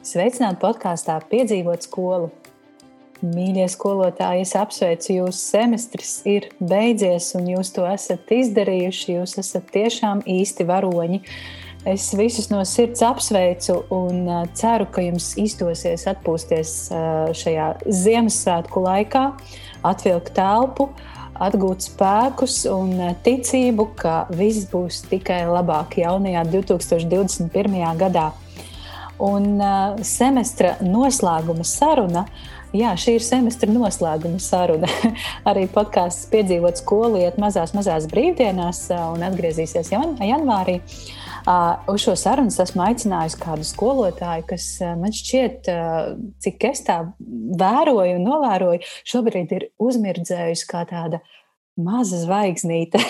Sveicināti podkāstā Piedzīvot skolu. Mīļie skolotāji, es apsveicu jūs. Semestris ir beidzies, un jūs to esat izdarījuši. Jūs esat tiešām īsti varoņi. Es visus no sirds apsveicu un ceru, ka jums izdosies atpūsties šajā Ziemassvētku laikā, atvilkt telpu, atgūt spēkus un ticību, ka viss būs tikai labāk jaunajā 2021. gadā. Un uh, semestra noslēguma saruna. Jā, šī ir semestra noslēguma saruna. Arī podkāsts piedzīvot skolu, iet mazās, mazās brīvdienās un atgriezīsies jan janvārī. Uh, uz šo sarunu esmu aicinājusi kādu skolotāju, kas uh, man šķiet, uh, cik es tā vēroju un novēroju, šobrīd ir uzmirdzējusi kā tāda maza zvaigznīte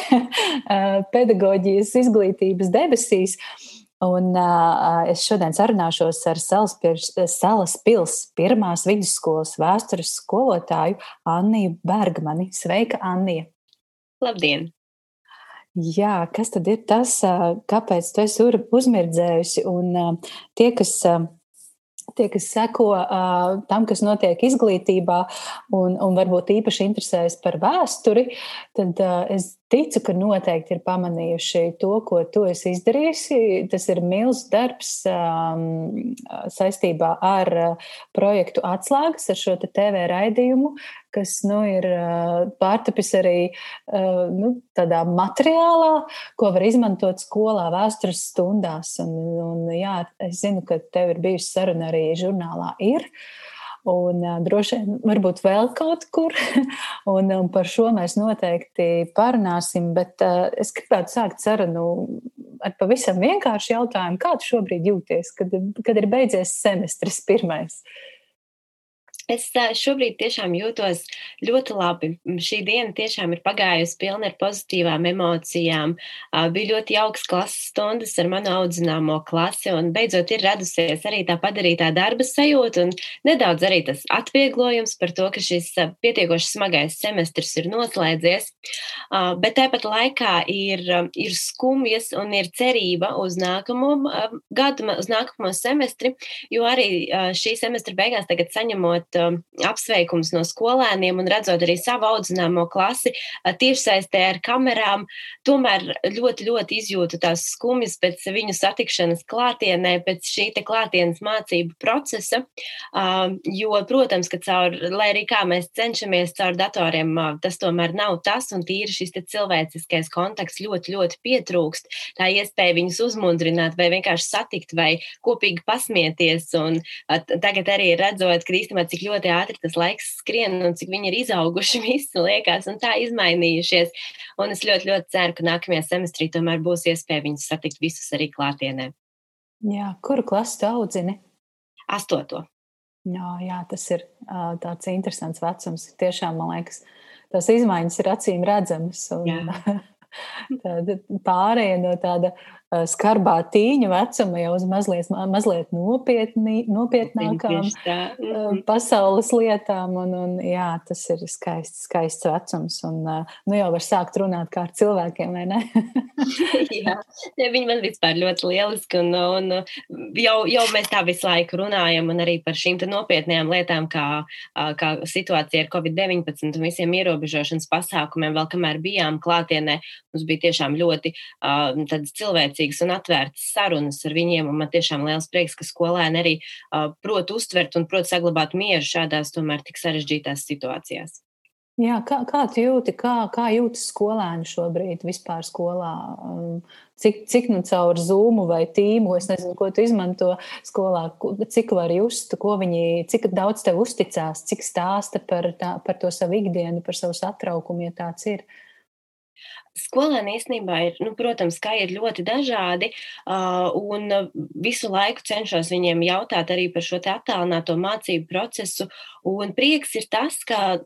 pedagoģijas izglītības debesīs. Uh, Un uh, es šodien sarunāšos ar Salas pilsētas pirmās vidusskolas vēstures skolotāju Anniju Bergmani. Sveika, Annija! Labdien! Jā, kas tad ir tas, kāpēc tu esi uzmirdzējusi? Un tie, kas tie, kas seko uh, tam, kas notiek izglītībā, un, un varbūt īpaši interesējas par vēsturi, tad uh, es ticu, ka noteikti ir pamanījuši to, ko tu esi izdarījusi. Tas ir milzīgs darbs um, saistībā ar uh, projektu atslēgas, ar šo TV raidījumu, kas nu, ir uh, pārtapis arī uh, nu, tādā materiālā, ko var izmantot skolā, vēstures stundās. Un, un, jā, es zinu, ka tev ir bijusi saruna arī žurnālā. Ir. Uh, un droši vien varbūt vēl kaut kur. un, un par šo mēs noteikti parunāsim. Bet es gribētu sākt sarunu ar pavisam vienkāršu jautājumu. Kā tu šobrīd jūties, kad, kad ir beidzies semestris pirmais? Uh, Es šobrīd tiešām jūtos ļoti labi. Šī diena tiešām ir pagājusi pilna ar pozitīvām emocijām. Bija ļoti jauks klases stundas ar manu audzināmo klasi, un beidzot ir radusies arī tā padarītā darba sajūta, un nedaudz arī tas atvieglojums par to, ka šis pietiekoši smagais semestris ir noslēdzies. Bet tāpat laikā ir, ir skumjas un ir cerība uz nākamo gadu, uz nākamo semestri, jo arī šī semestra beigās tagad saņemot apsveikums no skolēniem un redzot arī savu audzināmo klasi uh, tiešsaistē ar kamerām, tomēr ļoti, ļoti izjūtu tās skumjas pēc viņu satikšanas klātienē, pēc šī te klātienes mācību procesa. Uh, jo, protams, ka caur, lai arī kā mēs cenšamies caur datoriem, uh, tas tomēr nav tas un tīri šis cilvēciskais kontakts ļoti, ļoti pietrūkst. Tā iespēja viņus uzmundrināt vai vienkārši satikt vai kopīgi pasmieties. Un uh, tagad arī redzot, ka īstenībā cik ļoti ātri tas laiks skrien un cik viņi ir izauguši visi liekas un tā izmainījušies. Un es ļoti, ļoti ceru, ka nākamajā semestrī tomēr būs iespēja viņus satikt visus arī klātienē. Jā, kuru klasu tu audzini? Astoto. Jā, jā, tas ir tāds interesants vecums. Tiešām, man liekas, tās izmaiņas ir acīm redzamas. Un, tāda pārēja no tāda skarbā tīņa vecuma jau uz mazliet, mazliet nopietni, nopietnākām mhm. pasaules lietām. Un, un, jā, tas ir skaists, skaists vecums. Un, nu, jau var sākt runāt kā ar cilvēkiem, vai ne? jā, viņi man vispār ļoti lieliski. Un, un jau, jau mēs tā visu laiku runājam arī par šīm nopietnām lietām, kā, kā situācija ar Covid-19 un visiem ierobežošanas pasākumiem, vēl kamēr bijām klātienē. Mums bija tiešām ļoti uh, cilvēcīgi cilvēcīgas un atvērtas sarunas ar viņiem. Man tiešām liels prieks, ka skolēni arī uh, prot uztvert un prot saglabāt mieru šādās tomēr tik sarežģītās situācijās. Jā, kā, kā tu jūti, kā, kā jūtas skolēni šobrīd vispār skolā? Cik, cik nu caur zūmu vai tīmu, es nezinu, ko tu izmanto skolā, cik var just, ko viņi, cik daudz tev uzticās, cik stāsta par, tā, par to savu ikdienu, par savu satraukumu, ja tāds ir. Skolēni īstenībā ir, nu, protams, kā ir ļoti dažādi, un visu laiku cenšos viņiem jautāt arī par šo attālināto mācību procesu. Un prieks ir tas, ka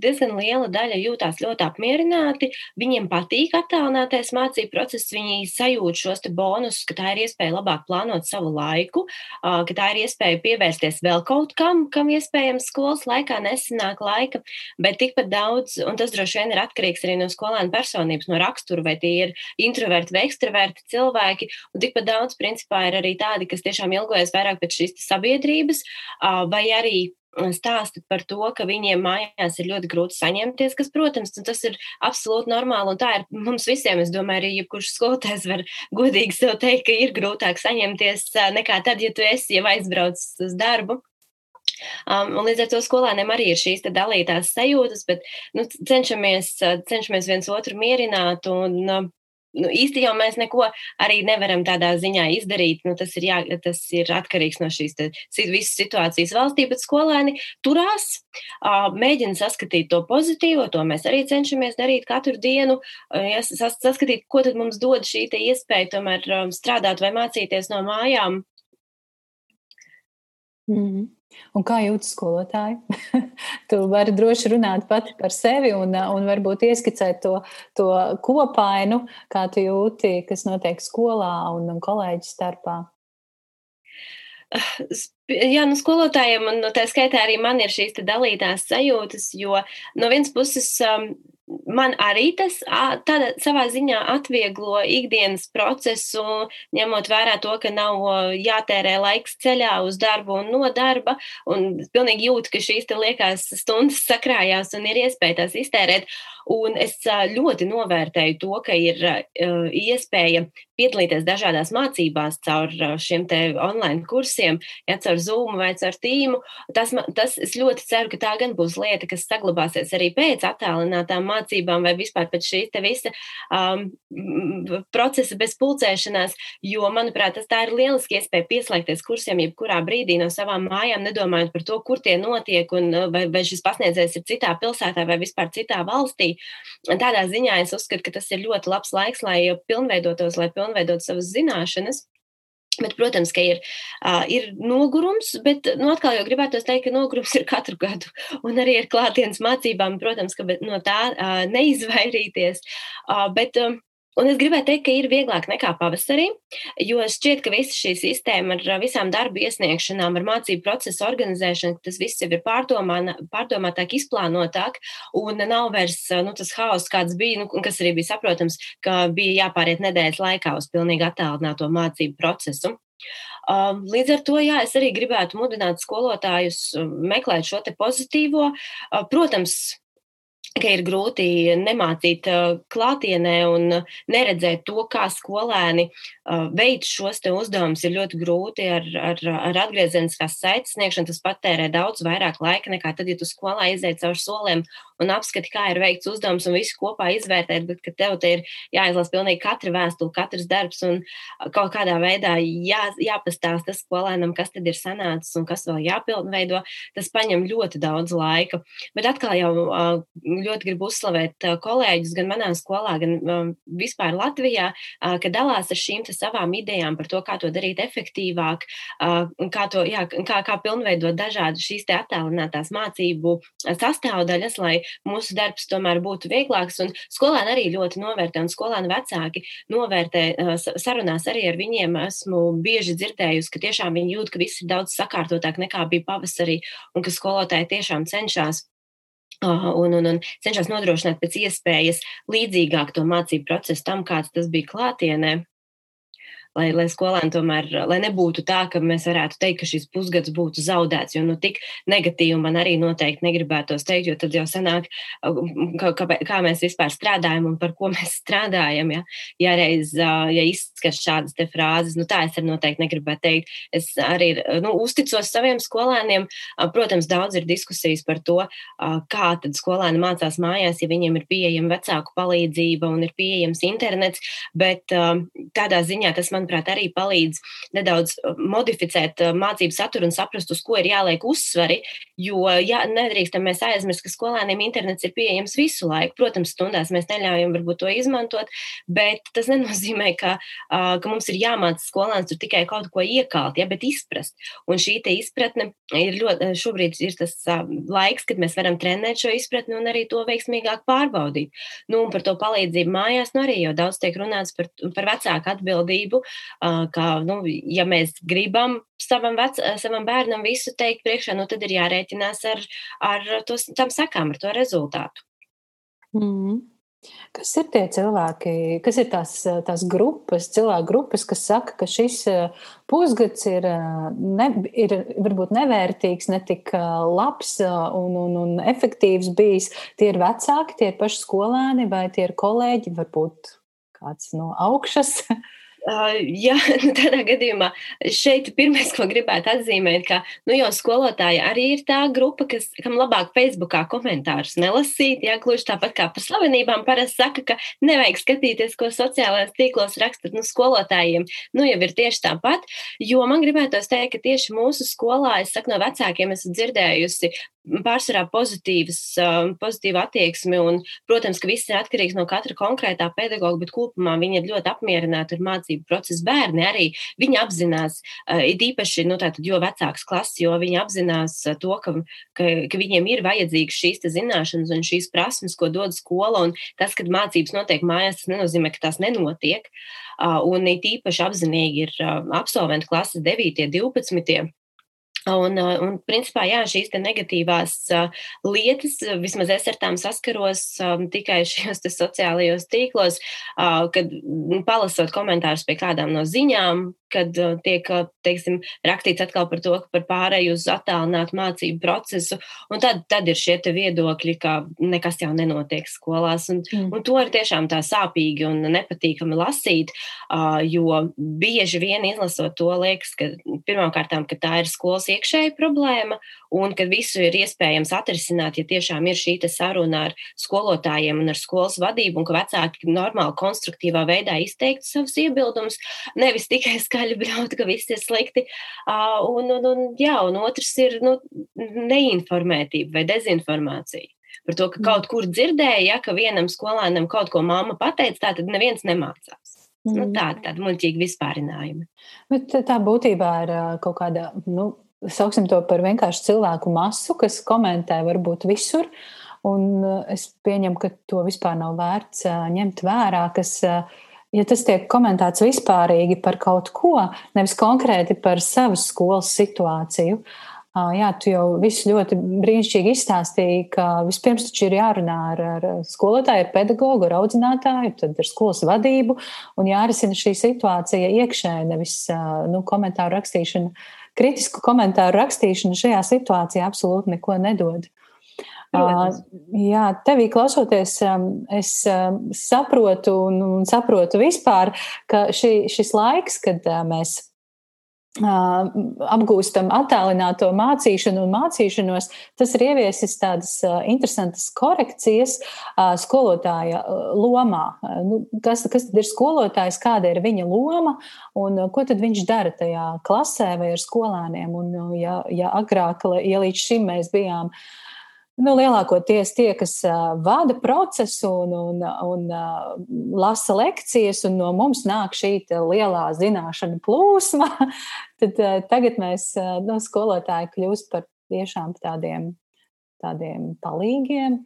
diezgan liela daļa jūtās ļoti apmierināti. Viņiem patīk attālinātais mācību process, viņi sajūt šos bonusus, ka tā ir iespēja labāk plānot savu laiku, ka tā ir iespēja pievērsties vēl kaut kam, kam iespējams skolas laikā nesanāk laika, bet tikpat daudz, un tas droši vien ir atkarīgs arī no skolēna personības atšķirības no rakstura, vai tie ir introverti vai ekstraverti cilvēki. Un tikpat daudz, principā, ir arī tādi, kas tiešām ilgojas vairāk pēc šīs sabiedrības, vai arī stāsta par to, ka viņiem mājās ir ļoti grūti saņemties, kas, protams, tas ir absolūti normāli. Un tā ir mums visiem. Es domāju, arī jebkurš skolotājs var godīgi sev teikt, ka ir grūtāk saņemties nekā tad, ja tu esi jau aizbraucis uz darbu. Um, un līdz ar to skolēniem arī ir šīs dalītās sajūtas, bet nu, cenšamies, cenšamies viens otru mierināt un nu, īsti jau mēs neko arī nevaram tādā ziņā izdarīt. Nu, tas, ir jā, tas ir atkarīgs no šīs te, visas situācijas valstī, bet skolēni turās, mēģina saskatīt to pozitīvo. To mēs arī cenšamies darīt katru dienu. Ja, saskatīt, ko tad mums dod šī iespēja tomēr strādāt vai mācīties no mājām. Mm -hmm. Un kā jūtas skolotāji? tu vari droši runāt pati par sevi un, un varbūt ieskicēt to, to kopainu, kā tu jūti, kas notiek skolā un, un kolēģi starpā. Jā, nu, skolotājiem, un no tā skaitā arī man ir šīs dalītās sajūtas, jo no vienas puses um, man arī tas tādā savā ziņā atvieglo ikdienas procesu, ņemot vērā to, ka nav jātērē laiks ceļā uz darbu un no darba. Un pilnīgi jūtu, ka šīs liekās stundas sakrājās un ir iespēja tās iztērēt. Un es ļoti novērtēju to, ka ir iespēja piedalīties dažādās mācībās caur šiem online kursiem, ja caur Zoom vai caur Tīmu. Tas, tas es ļoti ceru, ka tā gan būs lieta, kas saglabāsies arī pēc attālinātām mācībām vai vispār pēc te visa um, procesa bez pulcēšanās, jo, manuprāt, tas tā ir lieliski iespēja pieslēgties kursiem jebkurā brīdī no savām mājām, nedomājot par to, kur tie notiek un vai, vai šis pasniedzējs ir citā pilsētā vai vispār citā valstī. Tādā ziņā es uzskatu, ka tas ir ļoti labs laiks, lai pilnveidotos, lai pilnveidotu savas zināšanas. Bet, protams, ka ir, uh, ir nogurums, bet nu, atkal jau gribētu teikt, ka nogurums ir katru gadu. Un arī ar klātienes mācībām, protams, ka no tā uh, neizvairīties. Uh, bet, uh, Un es gribēju teikt, ka ir vieglāk nekā pavasarī, jo šķiet, ka visa šī sistēma ar visām darbu iesniegšanām, ar mācību procesu organizēšanu, tas viss jau ir pārdomā, pārdomātāk, izplānotāk, un nav vairs nu, tas haoss, kāds bija, nu, kas arī bija saprotams, ka bija jāpāriet nedēļas laikā uz pilnīgi attālināto mācību procesu. Līdz ar to, jā, es arī gribētu mudināt skolotājus meklēt šo pozitīvo. Protams, ka ir grūti nemācīt uh, klātienē un neredzēt to, kā skolēni uh, veids šos uzdevumus, ir ļoti grūti ar, ar, ar atgriezeniskās saites sniegšanu. Tas patērē daudz vairāk laika nekā tad, ja tu skolā iziet cauri soliem un apskati, kā ir veikts uzdevums un visu kopā izvērtēt, bet ka tev te ir jāizlasa pilnīgi katra vēstule, katrs darbs un kaut kādā veidā jā, jāpastāsta skolēnam, kas tad ir sanācis un kas vēl jāpilnveido, tas paņem ļoti daudz laika. Bet atkal jau ļoti gribu uzslavēt kolēģus gan manā skolā, gan vispār Latvijā, ka dalās ar šīm savām idejām par to, kā to darīt efektīvāk, kā, to, jā, kā, kā pilnveidot dažādas šīs attēlinātās mācību sastāvdaļas, lai mūsu darbs tomēr būtu vieglāks. Un skolēni arī ļoti novērtē, un skolēni vecāki novērtē sarunās arī ar viņiem. Esmu bieži dzirdējusi, ka tiešām viņi jūt, ka viss ir daudz sakārtotāk nekā bija pavasarī, un ka skolotāji tiešām cenšas Un, un, un cenšas nodrošināt pēc iespējas līdzīgāk to mācību procesu tam, kāds tas bija klātienē lai, lai skolēni tomēr, lai nebūtu tā, ka mēs varētu teikt, ka šis pusgads būtu zaudēts, jo nu tik negatīvi man arī noteikti negribētos teikt, jo tad jau sanāk, kā, kā, mēs vispār strādājam un par ko mēs strādājam, ja, ja reiz, ja izskat šādas te frāzes, nu tā es arī noteikti negribētu teikt. Es arī, nu, uzticos saviem skolēniem, protams, daudz ir diskusijas par to, kā tad skolēni mācās mājās, ja viņiem ir pieejama vecāku palīdzība un ir pieejams internets, bet tādā ziņā tas man manuprāt, arī palīdz nedaudz uh, modificēt uh, mācību saturu un saprast, uz ko ir jāliek uzsvari. Jo ja, nedrīkstam mēs aizmirst, ka skolēniem internets ir pieejams visu laiku. Protams, stundās mēs neļaujam varbūt to izmantot, bet tas nenozīmē, ka, uh, ka mums ir jāmāca skolēns tur tikai kaut ko iekalt, ja, bet izprast. Un šī izpratne ir ļoti, šobrīd ir tas laiks, kad mēs varam trenēt šo izpratni un arī to veiksmīgāk pārbaudīt. Nu, un par to palīdzību mājās, nu arī jau daudz tiek runāts par, par vecāku atbildību, ka, nu, ja mēs gribam savam, vec, savam bērnam visu teikt priekšā, nu, tad ir jārēķinās ar, ar tos, tam sekām, ar to rezultātu. Mm. Kas ir tie cilvēki, kas ir tās, tās grupas, cilvēku grupas, kas saka, ka šis pusgads ir, ne, ir varbūt nevērtīgs, netik labs un, un, un efektīvs bijis? Tie ir vecāki, tie ir paši skolēni vai tie ir kolēģi, varbūt kāds no augšas? Jā, nu, tādā gadījumā šeit pirmais, ko gribētu atzīmēt, ka nu, jau skolotāji arī ir tā grupa, kas, kam labāk Facebookā komentārus nelasīt. Jā, gluži tāpat kā par slavenībām parasti saka, ka nevajag skatīties, ko sociālajās tīklos rakstat nu, skolotājiem. Nu, jau ir tieši tāpat, jo man gribētos teikt, ka tieši mūsu skolā, es saku no vecākiem, esmu dzirdējusi pārsvarā pozitīvas, um, pozitīva attieksme. Un, protams, ka viss ir atkarīgs no katra konkrētā pedagoga, bet kopumā viņi ir ļoti apmierināti ar mācību procesu. Bērni arī viņi apzinās, uh, it īpaši, nu, tātad, jo vecāks klases, jo viņi apzinās uh, to, ka, ka, ka viņiem ir vajadzīgas šīs zināšanas un šīs prasmes, ko dod skola. Un tas, kad mācības notiek mājās, tas nenozīmē, ka tās nenotiek. Uh, un it īpaši apzinīgi ir absolventu klases 9, 12 Un, uh, un principā, jā, šīs negatīvās uh, lietas, vismaz es ar tām saskaros tikai šajos sociālajos tīklos, kad nu, palasot komentārus pie kādām no ziņām, kad tiek teiksim, rakstīts atkal par to, ka par pārēju uz attālinātu mācību procesu, un tad, tad ir šie viedokļi, ka nekas jau nenotiek skolās. Un, mm. un to ir tiešām tā sāpīgi un nepatīkami lasīt, jo bieži vien izlasot to, liekas, ka pirmkārt, ka tā ir skolas iekšēja problēma, un ka visu ir iespējams atrisināt, ja tiešām ir šī saruna ar skolotājiem un ar skolas vadību, un ka vecāki normāli, konstruktīvā veidā izteiktu savus iebildumus, nevis tikai skaļi braukt, ka viss ir slikti. Un, un, un, jā, un otrs ir nu, neinformētība vai dezinformācija. Par to, ka mm. kaut kur dzirdēja, ja, ka vienam skolēnam kaut ko mamma pateica, tā tad neviens nemācās. Nu, mm. Nu, tā ir tāda muļķīga vispārinājuma. Bet tā būtībā ir kaut kāda nu, sauksim to par vienkārši cilvēku masu, kas komentē varbūt visur. Un eh, es pieņemu, ka to vispār nav vērts eh, ņemt vērā, kas, eh, ja tas tiek komentēts vispārīgi par kaut ko, nevis konkrēti par savas skolas situāciju. Jā, tu jau visu ļoti brīnišķīgi izstāstīji, ka vispirms taču ir jārunā ar, ar skolotāju, ar pedagogu, ar audzinātāju, tad ar skolas vadību un jārisina šī situācija iekšēji, nevis nu, komentāru rakstīšana kritisku komentāru rakstīšana šajā situācijā absolūti neko nedod. Protams. Jā, tevī klausoties, es saprotu un saprotu vispār, ka šī, šis laiks, kad mēs apgūstam attālināto mācīšanu un mācīšanos, tas ir ieviesis tādas interesantas korekcijas skolotāja lomā. Nu, kas, kas tad ir skolotājs, kāda ir viņa loma un ko tad viņš dara tajā klasē vai ar skolēniem? Un, ja, ja agrāk, ja līdz šim mēs bijām uh, Nu, lielākoties tie, kas vada procesu un, un, un lasa lekcijas, un no mums nāk šī lielā zināšanu plūsma, tad tagad mēs no skolotāji kļūst par tiešām tādiem, tādiem palīgiem,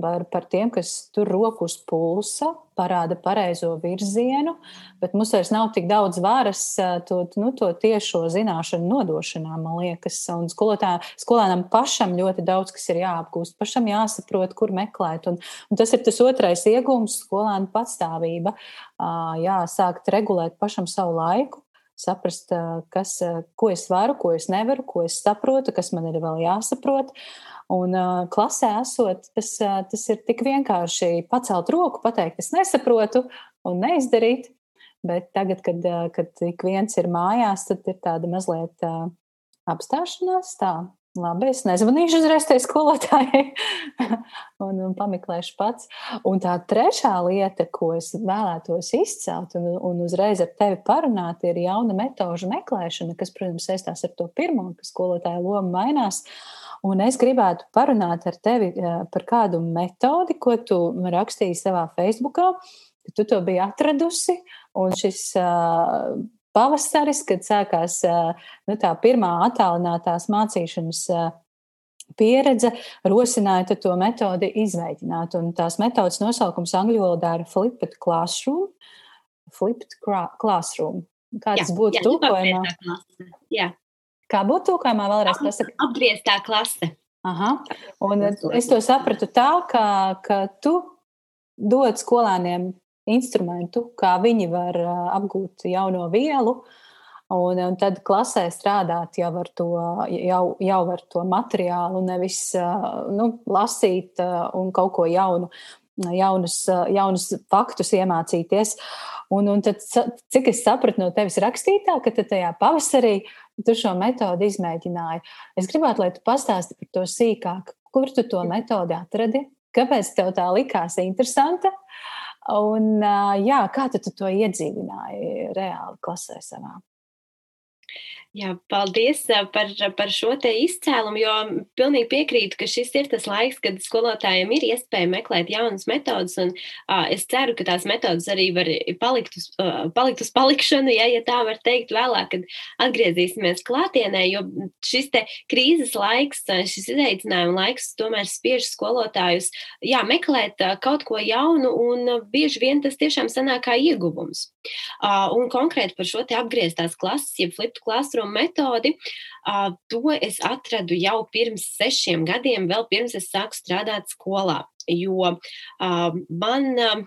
par, par tiem, kas tur roku uz pulsa, parāda pareizo virzienu, bet mums vairs nav tik daudz varas to, nu, to tiešo zināšanu nodošanā, man liekas. Un skolotā, skolēnam pašam ļoti daudz kas ir jāapgūst, pašam jāsaprot, kur meklēt. Un, un tas ir tas otrais iegūms - skolēna patstāvība. Jā, sākt regulēt pašam savu laiku, saprast, kas, ko es varu, ko es nevaru, ko es saprotu, kas man ir vēl jāsaprot. Un uh, klasē esot, tas, uh, tas ir tik vienkārši pacelt roku, pateikt, es nesaprotu un neizdarīt. Bet tagad, kad, uh, kad ik viens ir mājās, tad ir tāda mazliet uh, apstāšanās. Tā, labi, es nezvanīšu uzreiz tai skolotājai un, un pameklēšu pats. Un tā trešā lieta, ko es vēlētos izcelt un, un uzreiz ar tevi parunāt, ir jauna metožu meklēšana, kas, protams, saistās ar to pirmo, ka skolotāja loma mainās. Un es gribētu parunāt ar tevi eh, par kādu metodi, ko tu rakstīji savā Facebookā, tu to biji atradusi. Un šis uh, pavasaris, kad sākās nu, tā pirmā attālinātās mācīšanas pieredze, rosināja to metodi izveidot. Un tās metodas nosaukums angļu valodā ir Flipped Classroom. Flipped Classroom. Kāds jā, būtu tulkojumā? Jā. Kā būtu tūkojumā vēlreiz pasaka? Apgrieztā klase. Aha. Un es to sapratu tā, ka, ka tu dod skolēniem instrumentu, kā viņi var apgūt jauno vielu. Un, un tad klasē strādāt jau ar to, jau, jau ar to materiālu, nevis nu, lasīt un kaut ko jaunu, jaunus, jaunus faktus iemācīties. Un, un tad, cik es sapratu no tevis rakstītā, ka tajā pavasarī tu šo metodi izmēģināji. Es gribētu, lai tu pastāsti par to sīkāk, kur tu to metodi atradi, kāpēc tev tā likās interesanta. Un, jā, kā tu to iedzīvināji reāli klasē savā? Jā, paldies par, par šo te izcēlumu, jo pilnīgi piekrītu, ka šis ir tas laiks, kad skolotājiem ir iespēja meklēt jaunas metodas, un uh, es ceru, ka tās metodas arī var palikt uz, uh, palikt uz palikšanu, ja, ja tā var teikt vēlāk, kad atgriezīsimies klātienē, jo šis te krīzes laiks, šis izaicinājuma laiks tomēr spiež skolotājus, jā, meklēt uh, kaut ko jaunu, un uh, bieži vien tas tiešām sanāk kā ieguvums. Un konkrēti par šo te apgrieztās klases, jeb fliptu classroom metodi. To es atradu jau pirms sešiem gadiem, vēl pirms es sāku strādāt skolā jo uh, man, uh,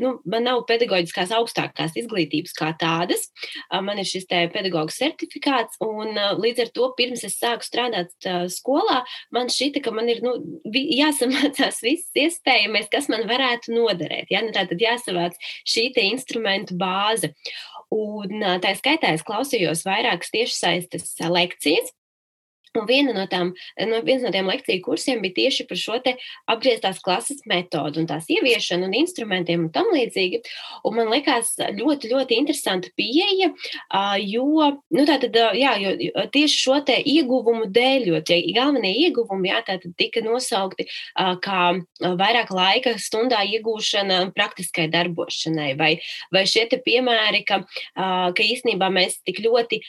nu, man nav pedagoģiskās augstākās izglītības kā tādas. Uh, man ir šis pedagoģa certifikāts, un uh, līdz ar to pirms es sāku strādāt uh, skolā, man šķita, ka man ir nu, jāsamācās viss iespējamais, kas man varētu noderēt. Ja? Nu, tā tad jāsavāc šī instrumentu bāze. Un tā skaitā es klausījos vairākas tiešsaistes lekcijas. Un viena no tām, no, viens no tiem lekciju kursiem bija tieši par šo apgrieztās klases metodu un tās ieviešanu un instrumentiem un tam līdzīgi. Un man liekas ļoti, ļoti interesanta pieeja, jo, nu, tātad, jā, jo tieši šo te ieguvumu dēļ, jo tie galvenie ieguvumi, jā, tātad tika nosaukti kā vairāk laika stundā iegūšana praktiskai darbošanai, vai, vai šie te piemēri, ka, ka īstenībā mēs tik ļoti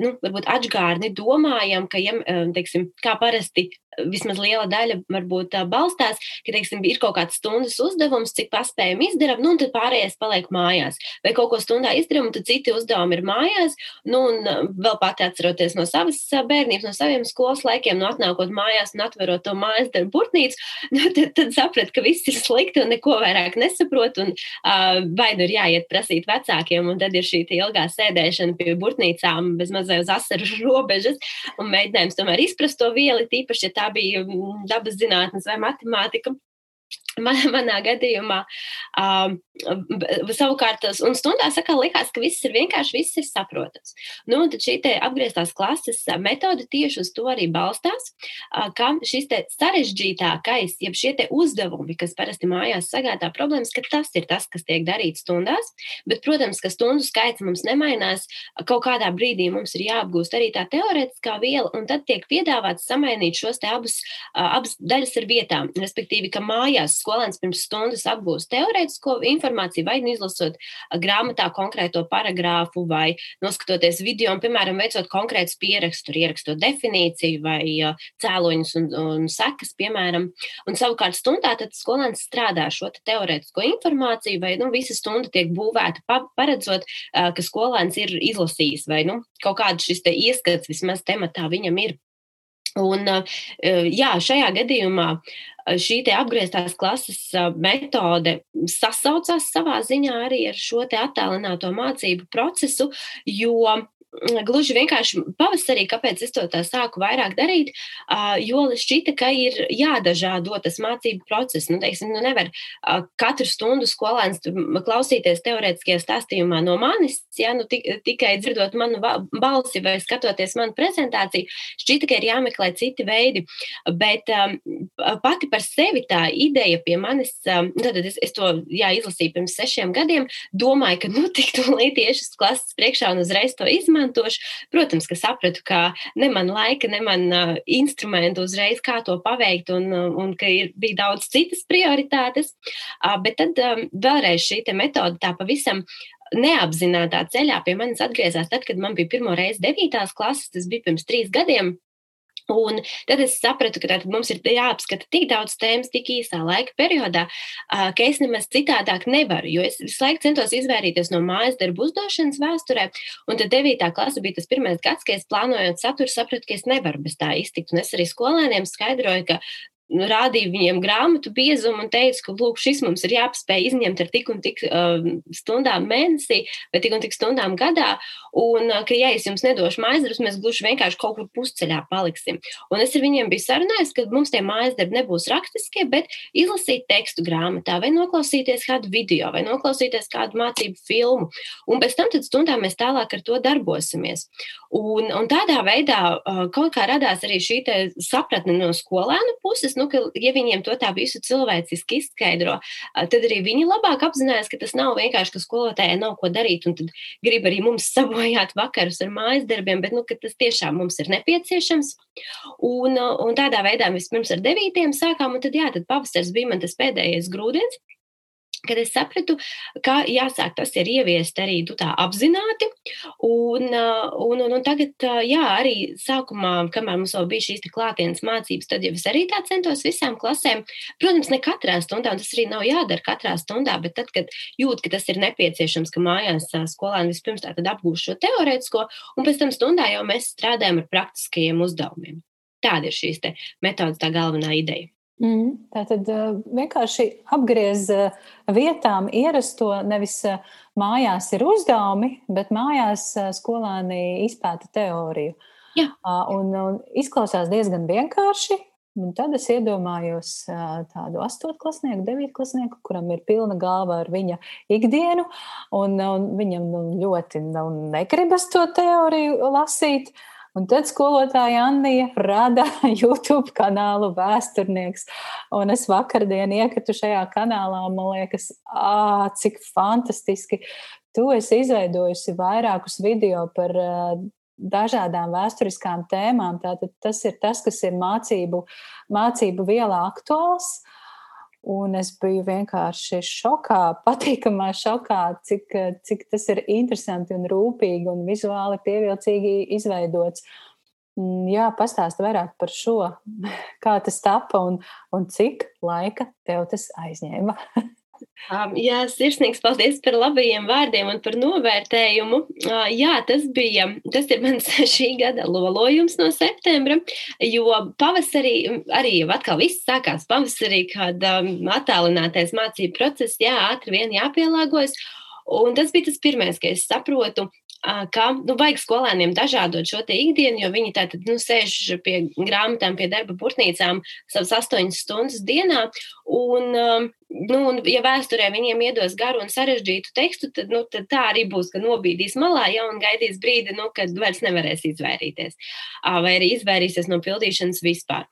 nu, varbūt atžgārni domājam, ka, ja, teiksim, kā parasti vismaz liela daļa varbūt balstās, ka, teiksim, ir kaut kāds stundas uzdevums, cik paspējam izdarām, nu, un tad pārējais paliek mājās. Vai kaut ko stundā izdarām, un tad citi uzdevumi ir mājās, nu, un vēl pati atceroties no savas bērnības, no saviem skolas laikiem, no atnākot mājās un atverot to mājas darbu burtnīcu, nu, tad, tad saprat, ka viss ir slikti un neko vairāk nesaprot, un uh, vai nu ir jāiet prasīt vecākiem, un tad ir šī ilgā sēdēšana pie burtnīcām bez mazai uz asaru robežas, un mēģinājums tomēr izprast to vieli, tīpaši, ja tā bija mm, dabas zinātnes vai matemātika. Man, manā gadījumā, um, savukārt, un stundās atkal likās, ka viss ir vienkārši, viss ir saprotams. Nu, tad šī apgrieztās klases metode tieši uz to arī balstās, ka šis sarežģītākais, jeb šie uzdevumi, kas parasti mājās sagādā problēmas, ka tas ir tas, kas tiek darīts stundās, bet, protams, ka stundu skaits mums nemainās, kaut kādā brīdī mums ir jāapgūst arī tā teorētiskā viela, un tad tiek piedāvāts samainīt šos abus, abas daļas ar vietām, respektīvi, ka mājās skolēns pirms stundas apgūst teorētisko informāciju, vai nu izlasot grāmatā konkrēto paragrāfu, vai noskatoties video, un, piemēram, veicot konkrētus pierakstus, ierakstot definīciju vai cēloņus un, un sekas, piemēram. Un savukārt stundā skolēns strādā šo te teorētisko informāciju, vai nu, visa stunda tiek būvēta paredzot, ka skolēns ir izlasījis, vai nu, kaut kāds šis ieskats vismaz tematā viņam ir. Un, jā, šajā gadījumā šī apgrieztās klases metode sasaucās savā ziņā arī ar šo attālināto mācību procesu, jo gluži vienkārši pavasarī, kāpēc es to tā sāku vairāk darīt, jo šķita, ka ir jādažādo tas mācību process. Nu, teiksim, nu nevar katru stundu skolēns klausīties teorētiskajā stāstījumā no manis, ja nu tikai dzirdot manu balsi vai skatoties manu prezentāciju, šķita, ka ir jāmeklē citi veidi. Bet pati par sevi tā ideja pie manis, tad es, es to jā, izlasīju pirms sešiem gadiem, domāju, ka nu tik tūlīt tieši klases priekšā un uzreiz to izmantoju izmantošu. Protams, ka sapratu, ka ne man laika, ne man uh, instrumentu uzreiz, kā to paveikt, un, un ka ir, bija daudz citas prioritātes. Uh, bet tad um, vēlreiz šī metode tā pavisam neapzinātā ceļā pie manis atgriezās tad, kad man bija pirmo reizi devītās klases, tas bija pirms trīs gadiem. Un tad es sapratu, ka mums ir jāapskata tik daudz tēmas, tik īsā laika periodā, ka es nemaz citādāk nevaru. Jo es visu laiku centos izvairīties no mājas darbu uzdošanas vēsturē. Un tad 9. klase bija tas pirmais gads, kad es plānojot saturu, sapratu, ka es nevaru bez tā iztikt. Un es arī skolēniem skaidroju, ka rādīju viņiem grāmatu biezumu un teicu, ka lūk, šis mums ir jāpaspēj izņemt ar tik un tik uh, stundām mēnesī vai tik un tik stundām gadā, un uh, ka, ja es jums nedošu mājasdarbus, mēs gluži vienkārši kaut kur pusceļā paliksim. Un es ar viņiem biju sarunājis, ka mums tie mājasdarbi nebūs rakstiskie, bet izlasīt tekstu grāmatā vai noklausīties kādu video vai noklausīties kādu mācību filmu, un pēc tam tad stundām mēs tālāk ar to darbosimies. Un, un tādā veidā uh, kaut kā radās arī šī sapratne no skolēnu puses, nu, ka, ja viņiem to tā visu cilvēciski izskaidro, tad arī viņi labāk apzinās, ka tas nav vienkārši, ka skolotājai nav ko darīt, un tad grib arī mums sabojāt vakarus ar mājas darbiem, bet, nu, tas tiešām mums ir nepieciešams. Un, un tādā veidā vispirms ar devītiem sākām, un tad, jā, tad pavasars bija man tas pēdējais grūdienis kad es sapratu, ka jāsāk tas ir ieviest arī nu, tā apzināti. Un, un, un, un tagad, jā, arī sākumā, kamēr mums vēl bija šīs klātienes mācības, tad jau es arī tā centos visām klasēm. Protams, ne katrā stundā, un tas arī nav jādara katrā stundā, bet tad, kad jūt, ka tas ir nepieciešams, ka mājās skolēni vispirms tā tad apgūst šo teorētisko, un pēc tam stundā jau mēs strādājam ar praktiskajiem uzdevumiem. Tāda ir šīs metodas tā galvenā ideja. Mm, tā tad vienkārši apgriez vietām ierasto, nevis mājās ir uzdevumi, bet mājās skolēni izpēta teoriju. Jā. Un, un izklausās diezgan vienkārši. Un tad es iedomājos tādu astotklasnieku, devītklasnieku, kuram ir pilna galva ar viņa ikdienu, un, un viņam nu, ļoti nu, negribas to teoriju lasīt. Uh, Un tad skolotāja Anija rada YouTube kanālu Vēsturnieks. Un es vakardien iekritu šajā kanālā, man liekas, ā, cik fantastiski. Tu esi izveidojusi vairākus video par uh, dažādām vēsturiskām tēmām. Tātad tas ir tas, kas ir mācību, mācību vielā aktuāls. Un es biju vienkārši šokā, patīkamā šokā, cik, cik tas ir interesanti un rūpīgi un vizuāli pievilcīgi izveidots. Mm, jā, pastāst vairāk par šo, kā tas tapa un, un cik laika tev tas aizņēma. Um, jā, sirsnīgs paldies par labajiem vārdiem un par novērtējumu. Uh, jā, tas bija, tas mans šī gada lolojums no septembra, jo pavasarī arī atkal viss sākās pavasarī, kad um, attālinātais mācību process, jā, ātri vien jāpielāgojas. Un tas bija tas pirmais, ka es saprotu, ka nu, vajag skolēniem dažādot šo ikdienu, jo viņi tātad nu, sēž pie grāmatām, pie darba burtnīcām savas astoņas stundas dienā. Un, nu, un, ja vēsturē viņiem iedos garu un sarežģītu tekstu, tad, nu, tad tā arī būs, ka nobīdīs malā jau un gaidīs brīdi, nu, kad vairs nevarēs izvairīties. Vai arī izvairīsies no pildīšanas vispār.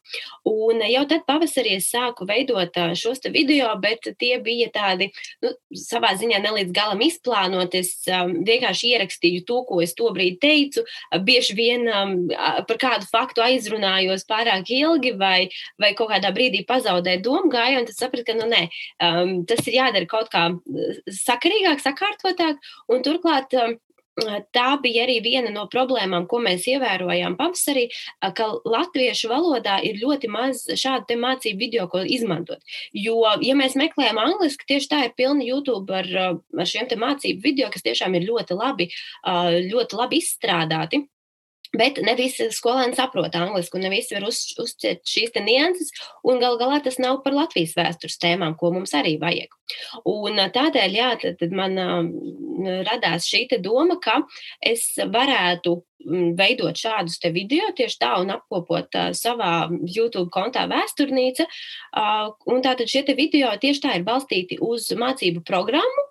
Un jau tad pavasarī es sāku veidot šos video, bet tie bija tādi nu, savā ziņā nelīdz galam izplānoti. Es um, vienkārši ierakstīju to, ko es to brīdi teicu. Bieži vien um, par kādu faktu aizrunājos pārāk ilgi vai, vai kaut kādā brīdī pazaudēju domu un tad sapratu, ka nu, nē, um, tas ir jādara kaut kā uh, sakarīgāk, sakārtotāk. Turklāt um, tā bija arī viena no problēmām, ko mēs ievērojām pavasarī, uh, ka latviešu valodā ir ļoti maz šādu mācību video, ko izmantot. Jo, ja mēs meklējam angliski, tieši tā ir pilna YouTube ar, uh, ar šiem mācību video, kas tiešām ir ļoti labi, ļoti labi izstrādāti. Bet ne visi skolēni saprot angliski, un ne visi var uz, uzcēt šīs nianses, un gal galā tas nav par Latvijas vēstures tēmām, ko mums arī vajag. Un tādēļ, jā, tad, tad man radās šī doma, ka es varētu veidot šādus video tieši tā un apkopot uh, savā YouTube kontā vēsturniece. Uh, un tātad šie video tieši tā ir balstīti uz mācību programmu,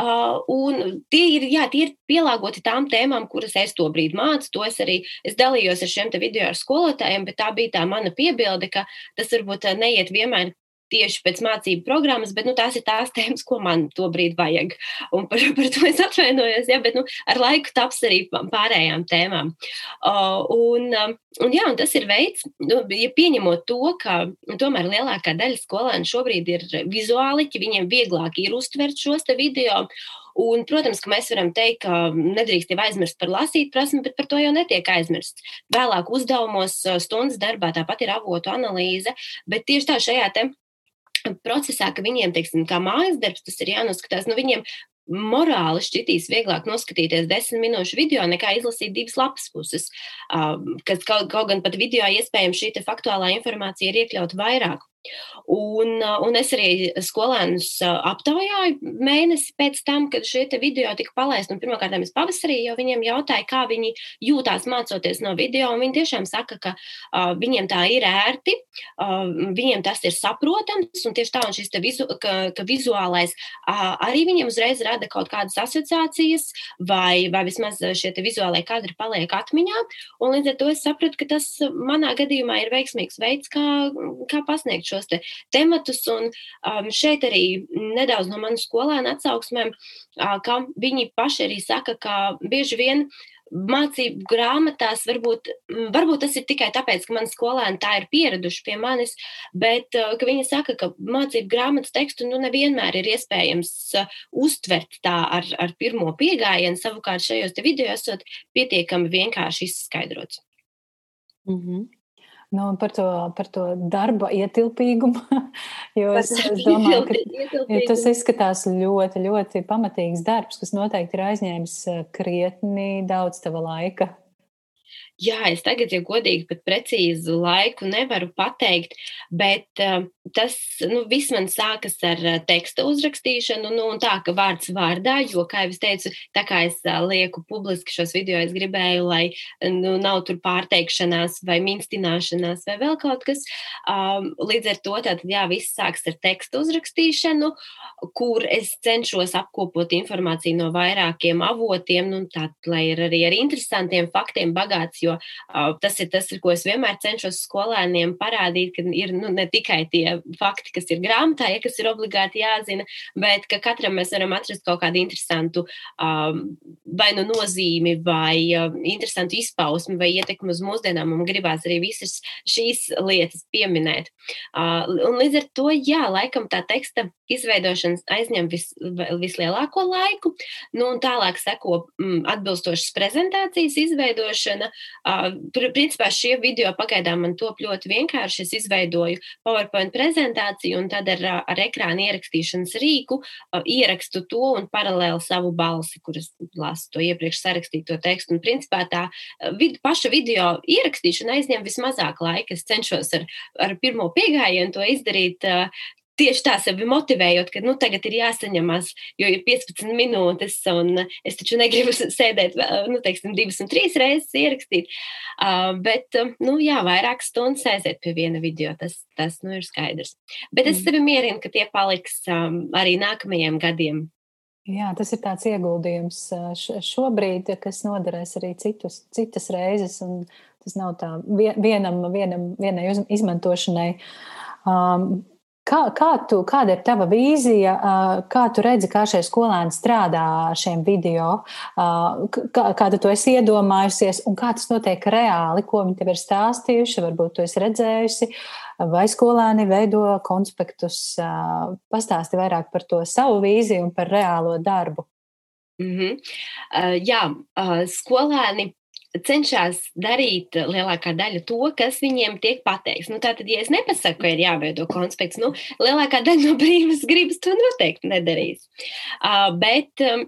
Uh, un tie ir, jā, tie ir pielāgoti tām tēmām, kuras es to brīdi mācu. To es arī es dalījos ar šiem video ar skolotājiem, bet tā bija tā mana piebilde, ka tas varbūt neiet vienmēr tieši pēc mācību programmas, bet nu, tās ir tās tēmas, ko man to brīdi vajag. Un par, par to es atvainojos, ja, bet nu, ar laiku taps arī pārējām tēmām. Uh, un, un, jā, un tas ir veids, nu, ja pieņemot to, ka nu, tomēr lielākā daļa skolēnu šobrīd ir vizuāliķi, viņiem vieglāk ir uztvert šos video. Un, protams, ka mēs varam teikt, ka nedrīkst jau aizmirst par lasīt prasmi, bet par to jau netiek aizmirsts. Vēlāk uzdevumos, stundas darbā tāpat ir avotu analīze, bet tieši tā šajā procesā, ka viņiem, teiksim, kā mājas darbs, tas ir jānoskatās, nu, viņiem morāli šķitīs vieglāk noskatīties desmit minūšu video nekā izlasīt divas lapas puses. Kas kaut, kaut gan pat video iespējams šī faktuālā informācija ir iekļauta vairāk. Un, un es arī skolēnus aptaujāju mēnesi pēc tam, kad šie video tika palaisti. Pirmkārt, es pavasarī jau viņiem jautāju, kā viņi jūtās mācoties no video. Viņi tiešām saka, ka uh, viņiem tā ir ērti, uh, viņiem tas ir saprotams. Un tieši tā, un šis vizu, ka, ka vizuālais uh, arī viņiem uzreiz rada kaut kādas asociācijas, vai, vai vismaz šie vizuālie kadri paliek atmiņā. Un līdz ar to es sapratu, ka tas manā gadījumā ir veiksmīgs veids, kā, kā pasniegt šos te tematus. Un um, šeit arī nedaudz no manas skolēna atsauksmēm, uh, ka viņi paši arī saka, ka bieži vien mācību grāmatās varbūt, varbūt tas ir tikai tāpēc, ka mani skolēni tā ir pieraduši pie manis, bet uh, viņi saka, ka mācību grāmatas tekstu nu, nevienmēr ir iespējams uh, uztvert tā ar, ar pirmo piegājienu. Savukārt šajos video esot pietiekami vienkārši izskaidrots. Mm -hmm. Nu, par, to, par to darba ietilpīgumu. Jo es, es domāju, ka tas izskatās ļoti, ļoti pamatīgs darbs, kas noteikti ir aizņēmis eh, krietni daudz tava laika. Jā, es tagad, ja godīgi, pat precīzu laiku nevaru pateikt, bet uh, tas nu, viss man sākas ar uh, teksta uzrakstīšanu, nu, un tā, ka vārds vārdā, jo, kā jau es teicu, tā kā es uh, lieku publiski šos video, es gribēju, lai nu, nav tur pārteikšanās vai minstināšanās vai vēl kaut kas. Um, līdz ar to, tātad, jā, viss sāks ar teksta uzrakstīšanu, kur es cenšos apkopot informāciju no vairākiem avotiem, nu, tā, lai ir arī ar interesantiem faktiem bagāts jo tas ir tas, ko es vienmēr cenšos skolēniem parādīt, ka ir nu, ne tikai tie fakti, kas ir grāmatā, ja kas ir obligāti jāzina, bet ka katram mēs varam atrast kaut kādu interesantu vai nu nozīmi, vai interesantu izpausmi, vai ietekmi uz mūsdienām. Man gribās arī visas šīs lietas pieminēt. Un līdz ar to, jā, laikam tā teksta izveidošanas aizņem vis, vislielāko laiku, nu, un tālāk seko mm, atbilstošas prezentācijas izveidošana, Principā šie video pagaidām man top ļoti vienkārši. Es izveidoju PowerPoint prezentāciju un tad ar, ar ekrāna ierakstīšanas rīku ierakstu to un paralēli savu balsi, kuras lasu to iepriekš sarakstīto tekstu. Un principā tā vid, paša video ierakstīšana aizņem vismazāk laika. Es cenšos ar, ar pirmo piegājienu to izdarīt tieši tā sevi motivējot, ka nu, tagad ir jāsaņemas, jo ir 15 minūtes, un es taču negribu sēdēt, nu, teiksim, divas un trīs reizes ierakstīt. Uh, bet, nu, jā, vairāk stundas aiziet pie viena video, tas, tas nu, ir skaidrs. Bet es mm. sevi mierinu, ka tie paliks um, arī nākamajiem gadiem. Jā, tas ir tāds ieguldījums šobrīd, kas noderēs arī citus, citas reizes, un tas nav tā vienam, vienam, vienai izmantošanai. Um, Kā, kā tu, kāda ir tava vīzija, kā tu redzi, kā šie skolēni strādā ar šiem video, kā, kā tu esi iedomājusies un kā tas notiek reāli, ko viņi tev ir stāstījuši, varbūt tu esi redzējusi, vai skolēni veido konspektus, pastāsti vairāk par to savu vīziju un par reālo darbu. Mm -hmm. uh, jā, uh, skolēni cenšas darīt lielākā daļa to, kas viņiem tiek pateikts. Nu, tātad, ja es nepasaku, ka ir jāveido konspekts, nu, lielākā daļa no brīvas gribas to noteikti nedarīs. Uh, bet um,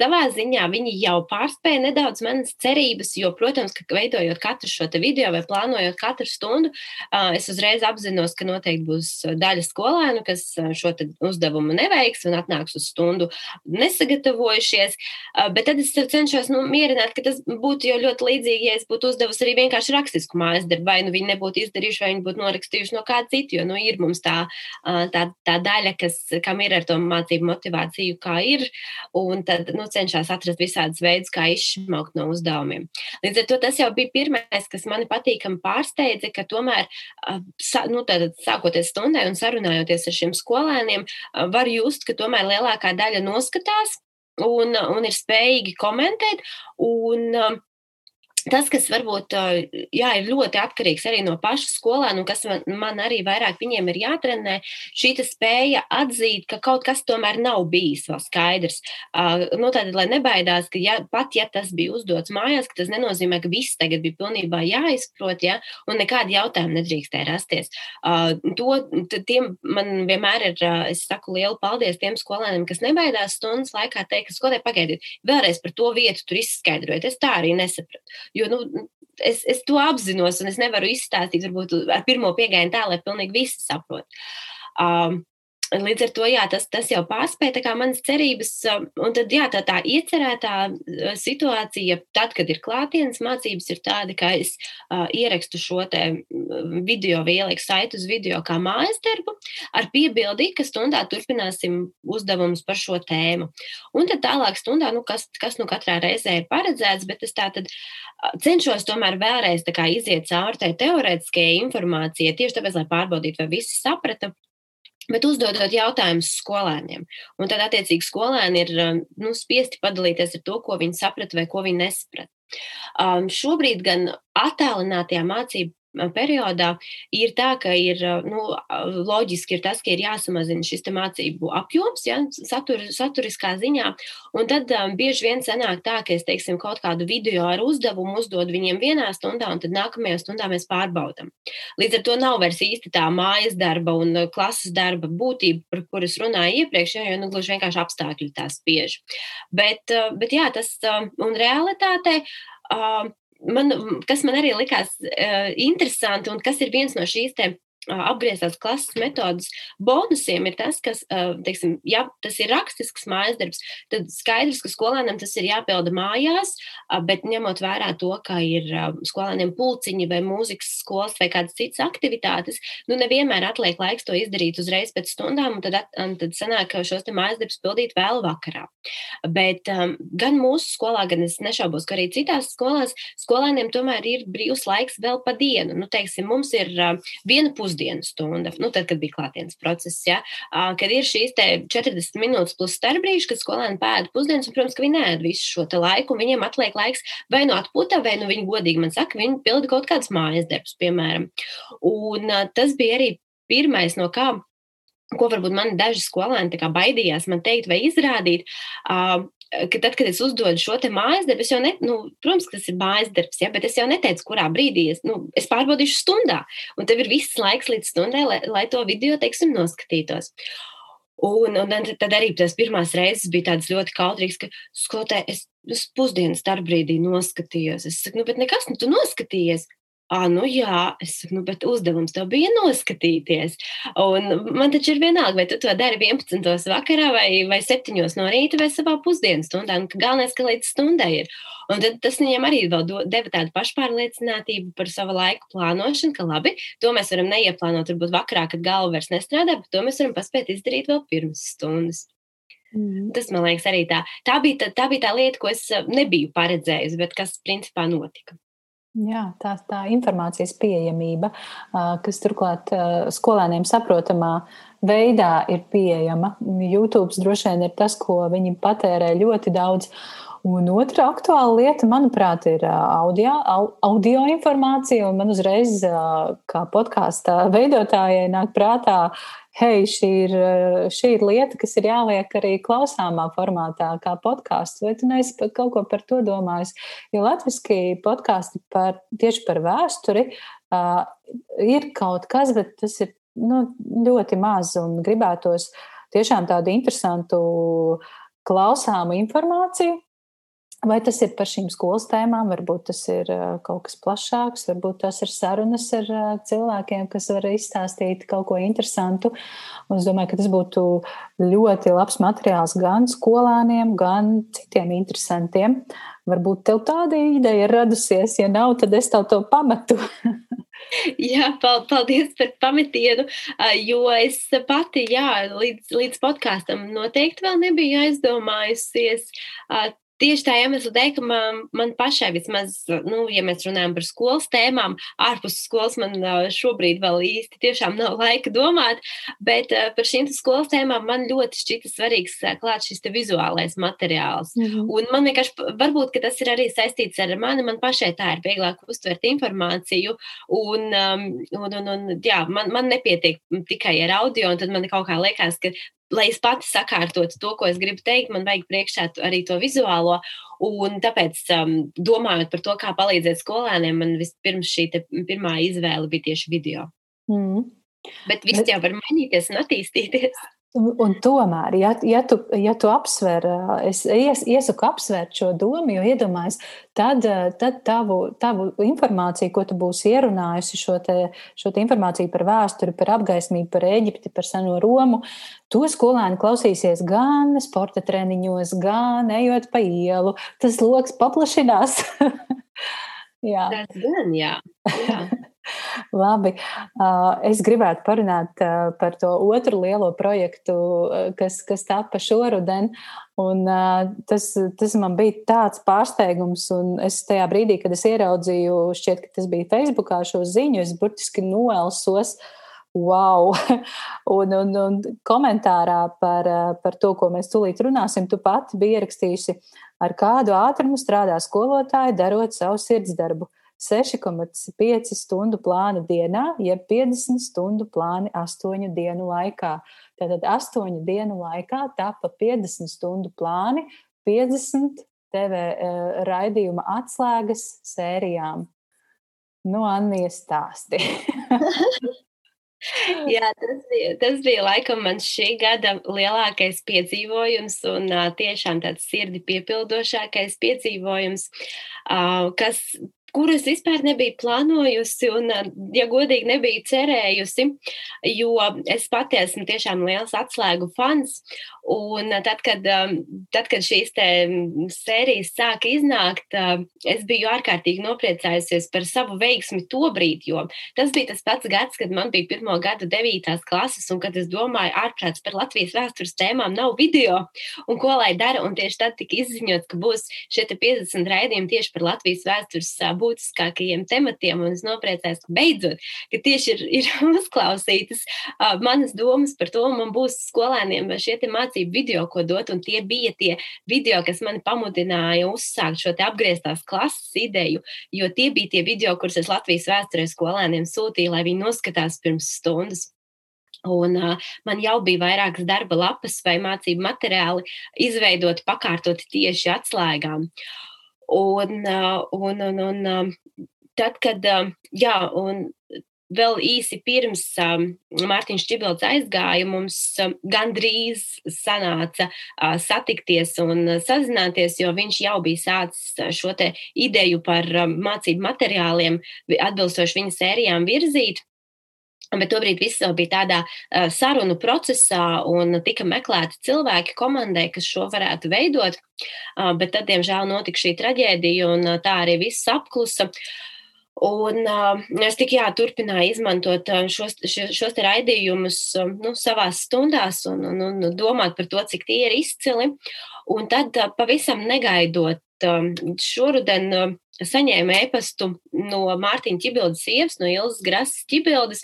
savā ziņā viņi jau pārspēja nedaudz manas cerības, jo, protams, ka veidojot katru šo video vai plānojot katru stundu, uh, es uzreiz apzinos, ka noteikti būs daļa skolēnu, kas šo uzdevumu neveiks un atnāks uz stundu nesagatavojušies. Uh, bet tad es cenšos nu, mierināt, ka tas būtu jau ļoti ļoti līdzīgi, ja es būtu uzdevusi arī vienkārši rakstisku mājas darbu, vai nu viņi nebūtu izdarījuši, vai viņi būtu norakstījuši no kāda cita, jo nu, ir mums tā, tā, tā daļa, kas, kam ir ar to mācību motivāciju, kā ir, un tad nu, cenšas atrast visādus veidus, kā izšķirt no uzdevumiem. Līdz ar to tas jau bija pirmais, kas mani patīkami pārsteidza, ka tomēr, nu, tad, sākoties stundai un sarunājoties ar šiem skolēniem, var just, ka tomēr lielākā daļa noskatās un, un ir spējīgi komentēt. Un, tas, kas varbūt jā, ir ļoti atkarīgs arī no paša skolēna, un kas man, man arī vairāk viņiem ir jātrenē, šī spēja atzīt, ka kaut kas tomēr nav bijis vēl skaidrs. Nu, tad, lai nebaidās, ka ja, pat ja tas bija uzdots mājās, tas nenozīmē, ka viss tagad bija pilnībā jāizprot, ja, un nekādi jautājumi nedrīkstēja rasties. To, tiem man vienmēr ir, es saku lielu paldies tiem skolēniem, kas nebaidās stundas laikā teikt, ka skolē pagaidiet, vēlreiz par to vietu tur izskaidrojiet. Es tā arī nesapratu. Jo nu, es, es to apzinos, un es nevaru izstāstīt varbūt ar pirmo piegājienu tā, lai pilnīgi visi saprot. Um, Līdz ar to jā, tas, tas jau pārspēja manas cerības. Um, un tad jā, tā, tā iecerētā uh, situācija, tad, kad ir klātienes mācības, ir tāda, ka es uh, ierakstu šo mm, video, ieliku saitu uz video kā mājas darbu, ar piebildi, ka stundā turpināsim uzdevumus par šo tēmu. Un tad tālāk stundā, nu, kas, kas nu katrā reizē ir paredzēts, bet es tā tad uh, cenšos tomēr vēlreiz iziet cauri tai teorētiskajai informācijai, tieši tāpēc, lai pārbaudītu, vai visi saprata. Bet uzdodot jautājumus skolēniem, un tad, attiecīgi, skolēni ir um, nu, spiesti padalīties ar to, ko viņi saprata vai ko viņi nesaprata. Um, šobrīd gan attālinātajā mācību periodā ir tā, ka ir nu, loģiski ir tas, ka ir jāsamazina šis mācību apjoms, ja, satur, saturiskā ziņā. Un tad um, bieži vien sanāk tā, ka es teiksim, kaut kādu video ar uzdevumu uzdodu viņiem vienā stundā, un tad nākamajā stundā mēs pārbaudām. Līdz ar to nav vairs īsti tā mājas darba un klases darba būtība, par kuras runāju iepriekš, jo nu, gluži vienkārši apstākļi tās spiež. Bet, bet jā, tas un realitātē. Man, kas man arī likās uh, interesanti un kas ir viens no šīs te apgrieztās klases metodas bonusiem ir tas, ka, teiksim, ja tas ir rakstisks mājas darbs, tad skaidrs, ka skolēnam tas ir jāpilda mājās, bet ņemot vērā to, ka ir skolēniem pulciņi vai mūzikas skolas vai kādas citas aktivitātes, nu nevienmēr atliek laiks to izdarīt uzreiz pēc stundām, un tad, tad sanāk, šos te mājas darbus pildīt vēl vakarā. Bet um, gan mūsu skolā, gan es nešaubos, ka arī citās skolās skolēniem tomēr ir brīvs laiks vēl pa dienu. Nu, teiksim, mums ir uh, viena pusdiena pusdienu stunda, nu, tad, kad bija klātienes process, ja, kad ir šīs 40 minūtes plus starpbrīži, kad skolēni pēda pusdienas, un, protams, ka viņi nēd visu šo laiku, un viņiem atliek laiks vai nu atpūtā, vai nu viņi godīgi man saka, viņi pilda kaut kādas mājas darbus, piemēram. Un tas bija arī pirmais, no kā ko varbūt man daži skolēni baidījās man teikt vai izrādīt. Uh, ka tad, kad es uzdodu šo mājas darbu, es jau, ne, nu, protams, tas ir mājas darbs, ja, bet es jau neteicu, kurā brīdī es, nu, es pārbaudīšu stundā. Un tev ir viss laiks līdz stundai, lai, lai to video, teiksim, noskatītos. Un, un tad arī tas pirmās reizes bija tāds ļoti kautrīgs, ka skolotāji, es, es pusdienas darbbrīdī noskatījos. Es saku, nu, bet nekas, nu, tu noskatījies. Ah, nu jā, es saku, nu, bet uzdevums tev bija noskatīties. Un man taču ir vienalga, vai tu to dari 11. vakarā vai, vai 7. no rīta vai savā pusdienas stundā. Galvenais, ka līdz stundai ir. Un tad tas viņam arī deva tādu pašpārliecinātību par savu laiku plānošanu, ka labi, to mēs varam neieplānot varbūt vakarā, kad galva vairs nestrādā, bet to mēs varam paspēt izdarīt vēl pirms stundas. Mm. Tas man liekas arī tā. Tā bija tā, tā bija tā lieta, ko es nebiju paredzējusi, bet kas principā notika. Jā, tā, tā informācijas pieejamība, kas turklāt skolēniem saprotamā veidā ir pieejama. YouTube droši vien ir tas, ko viņi patērē ļoti daudz. Un otra aktuāla lieta, manuprāt, ir audio, audio informācija. Man uzreiz, kā podkāstu veidotājai, nāk prātā hei, šī ir, šī ir lieta, kas ir jāliek arī klausāmā formātā, kā podkāsts. Vai tu neesi kaut ko par to domājis? Jo latviešu podkāsti par, tieši par vēsturi uh, ir kaut kas, bet tas ir nu, ļoti maz un gribētos tiešām tādu interesantu klausāmu informāciju. Vai tas ir par šīm skolas tēmām, varbūt tas ir kaut kas plašāks, varbūt tas ir sarunas ar cilvēkiem, kas var izstāstīt kaut ko interesantu. Un es domāju, ka tas būtu ļoti labs materiāls gan skolāniem, gan citiem interesantiem. Varbūt tev tāda ideja ir radusies, ja nav, tad es tev to pametu. Jā, paldies par pametienu, jo es pati, jā, līdz, līdz podkāstam noteikti vēl nebiju aizdomājusies Tieši tā iemesla dēļ, ka man, man pašai vismaz, nu, ja mēs runājam par skolas tēmām, ārpus skolas man šobrīd vēl īsti tiešām nav laika domāt, bet par šīm skolas tēmām man ļoti šķita svarīgs klāt šis vizuālais materiāls. -hmm. Un man vienkārši, varbūt, ka tas ir arī saistīts ar mani, man pašai tā ir vieglāk uztvert informāciju, un, un, un, un jā, man, man nepietiek tikai ar audio, un tad man kaut kā liekas, ka lai es pati sakārtotu to, ko es gribu teikt, man vajag priekšā arī to vizuālo. Un tāpēc, um, domājot par to, kā palīdzēt skolēniem, man vispirms šī pirmā izvēle bija tieši video. Mm. Bet viss jau var mainīties un attīstīties. Un tomēr, ja, ja, tu, ja tu apsver, es ies, iesaku apsvērt šo domu, jo iedomājies, tad, tad tavu, tavu informāciju, ko tu būsi ierunājusi, šo, te, šo te informāciju par vēsturi, par apgaismību, par Eģipti, par seno Romu, to skolēni klausīsies gan sporta treniņos, gan ejot pa ielu. Tas lokus paplašinās. jā. Tas gan, jā. jā. Labi. Es gribētu parunāt par to otru lielo projektu, kas, kas tapa šoruden. Un, tas, tas man bija tāds pārsteigums, un es tajā brīdī, kad es ieraudzīju, šķiet, ka tas bija Facebookā šo ziņu, es burtiski noelsos. Wow! Un, un, un komentārā par, par to, ko mēs tūlīt runāsim, tu pati biji ierakstījusi, ar kādu ātrumu strādā skolotāji, darot savu sirdsdarbu. 6,5 stundu plānu dienā, jeb 50 stundu plāni 8 dienu laikā. Tātad 8 dienu laikā tapa 50 stundu plāni, 50 TV uh, raidījuma atslēgas sērijām. Nu, Anija stāsti. Jā, tas bija, tas bija laikam mans šī gada lielākais piedzīvojums un uh, tiešām tāds sirdi piepildošākais piedzīvojums, uh, kas kuras vispār nebiju plānojusi un, ja godīgi, nebiju cerējusi, jo es pati esmu tiešām liels atslēgu fans. Un tad, kad, tad, kad šīs sērijas sāka iznākt, es biju ārkārtīgi nopriecājusies par savu veiksmi to brīdi, jo tas bija tas pats gads, kad man bija pirmo gadu devītās klases, un kad es domāju, ārprāts par Latvijas vēstures tēmām nav video, un ko lai dara, un tieši tad tika izziņots, ka būs šie 50 raidījumi tieši par Latvijas vēstures būtiskākajiem tematiem, un es nopriecājos, ka beidzot, ka tieši ir, ir uzklausītas manas domas par to, un man būs skolēniem šie te mācību video, ko dot, un tie bija tie video, kas mani pamudināja uzsākt šo apgrieztās klases ideju, jo tie bija tie video, kurus es Latvijas vēsturē skolēniem sūtīju, lai viņi noskatās pirms stundas. Un, uh, man jau bija vairākas darba lapas vai mācību materiāli izveidoti, pakārtoti tieši atslēgām. Un, un, un, un tad, kad, jā, un vēl īsi pirms um, Mārtiņš Čibils aizgāja, mums um, gandrīz sanāca uh, satikties un uh, sazināties, jo viņš jau bija sācis šo te ideju par um, mācību materiāliem atbilstoši viņa sērijām virzīt. Bet tobrīd viss vēl bija tādā uh, sarunu procesā, un tika meklēti cilvēki komandai, kas šo varētu veidot. Uh, bet tad, diemžēl, notika šī traģēdija, un uh, tā arī viss apklusa. Un es tik jā, turpināju izmantot šos, šos raidījumus uh, nu, savā stundās un, un, un domāt par to, cik tie ir izcili. Un tad pavisam negaidot šoruden. Saņēmu e-pastu no Mārtiņa Čibildes sievas, no Ilzas Grasas Čibildes.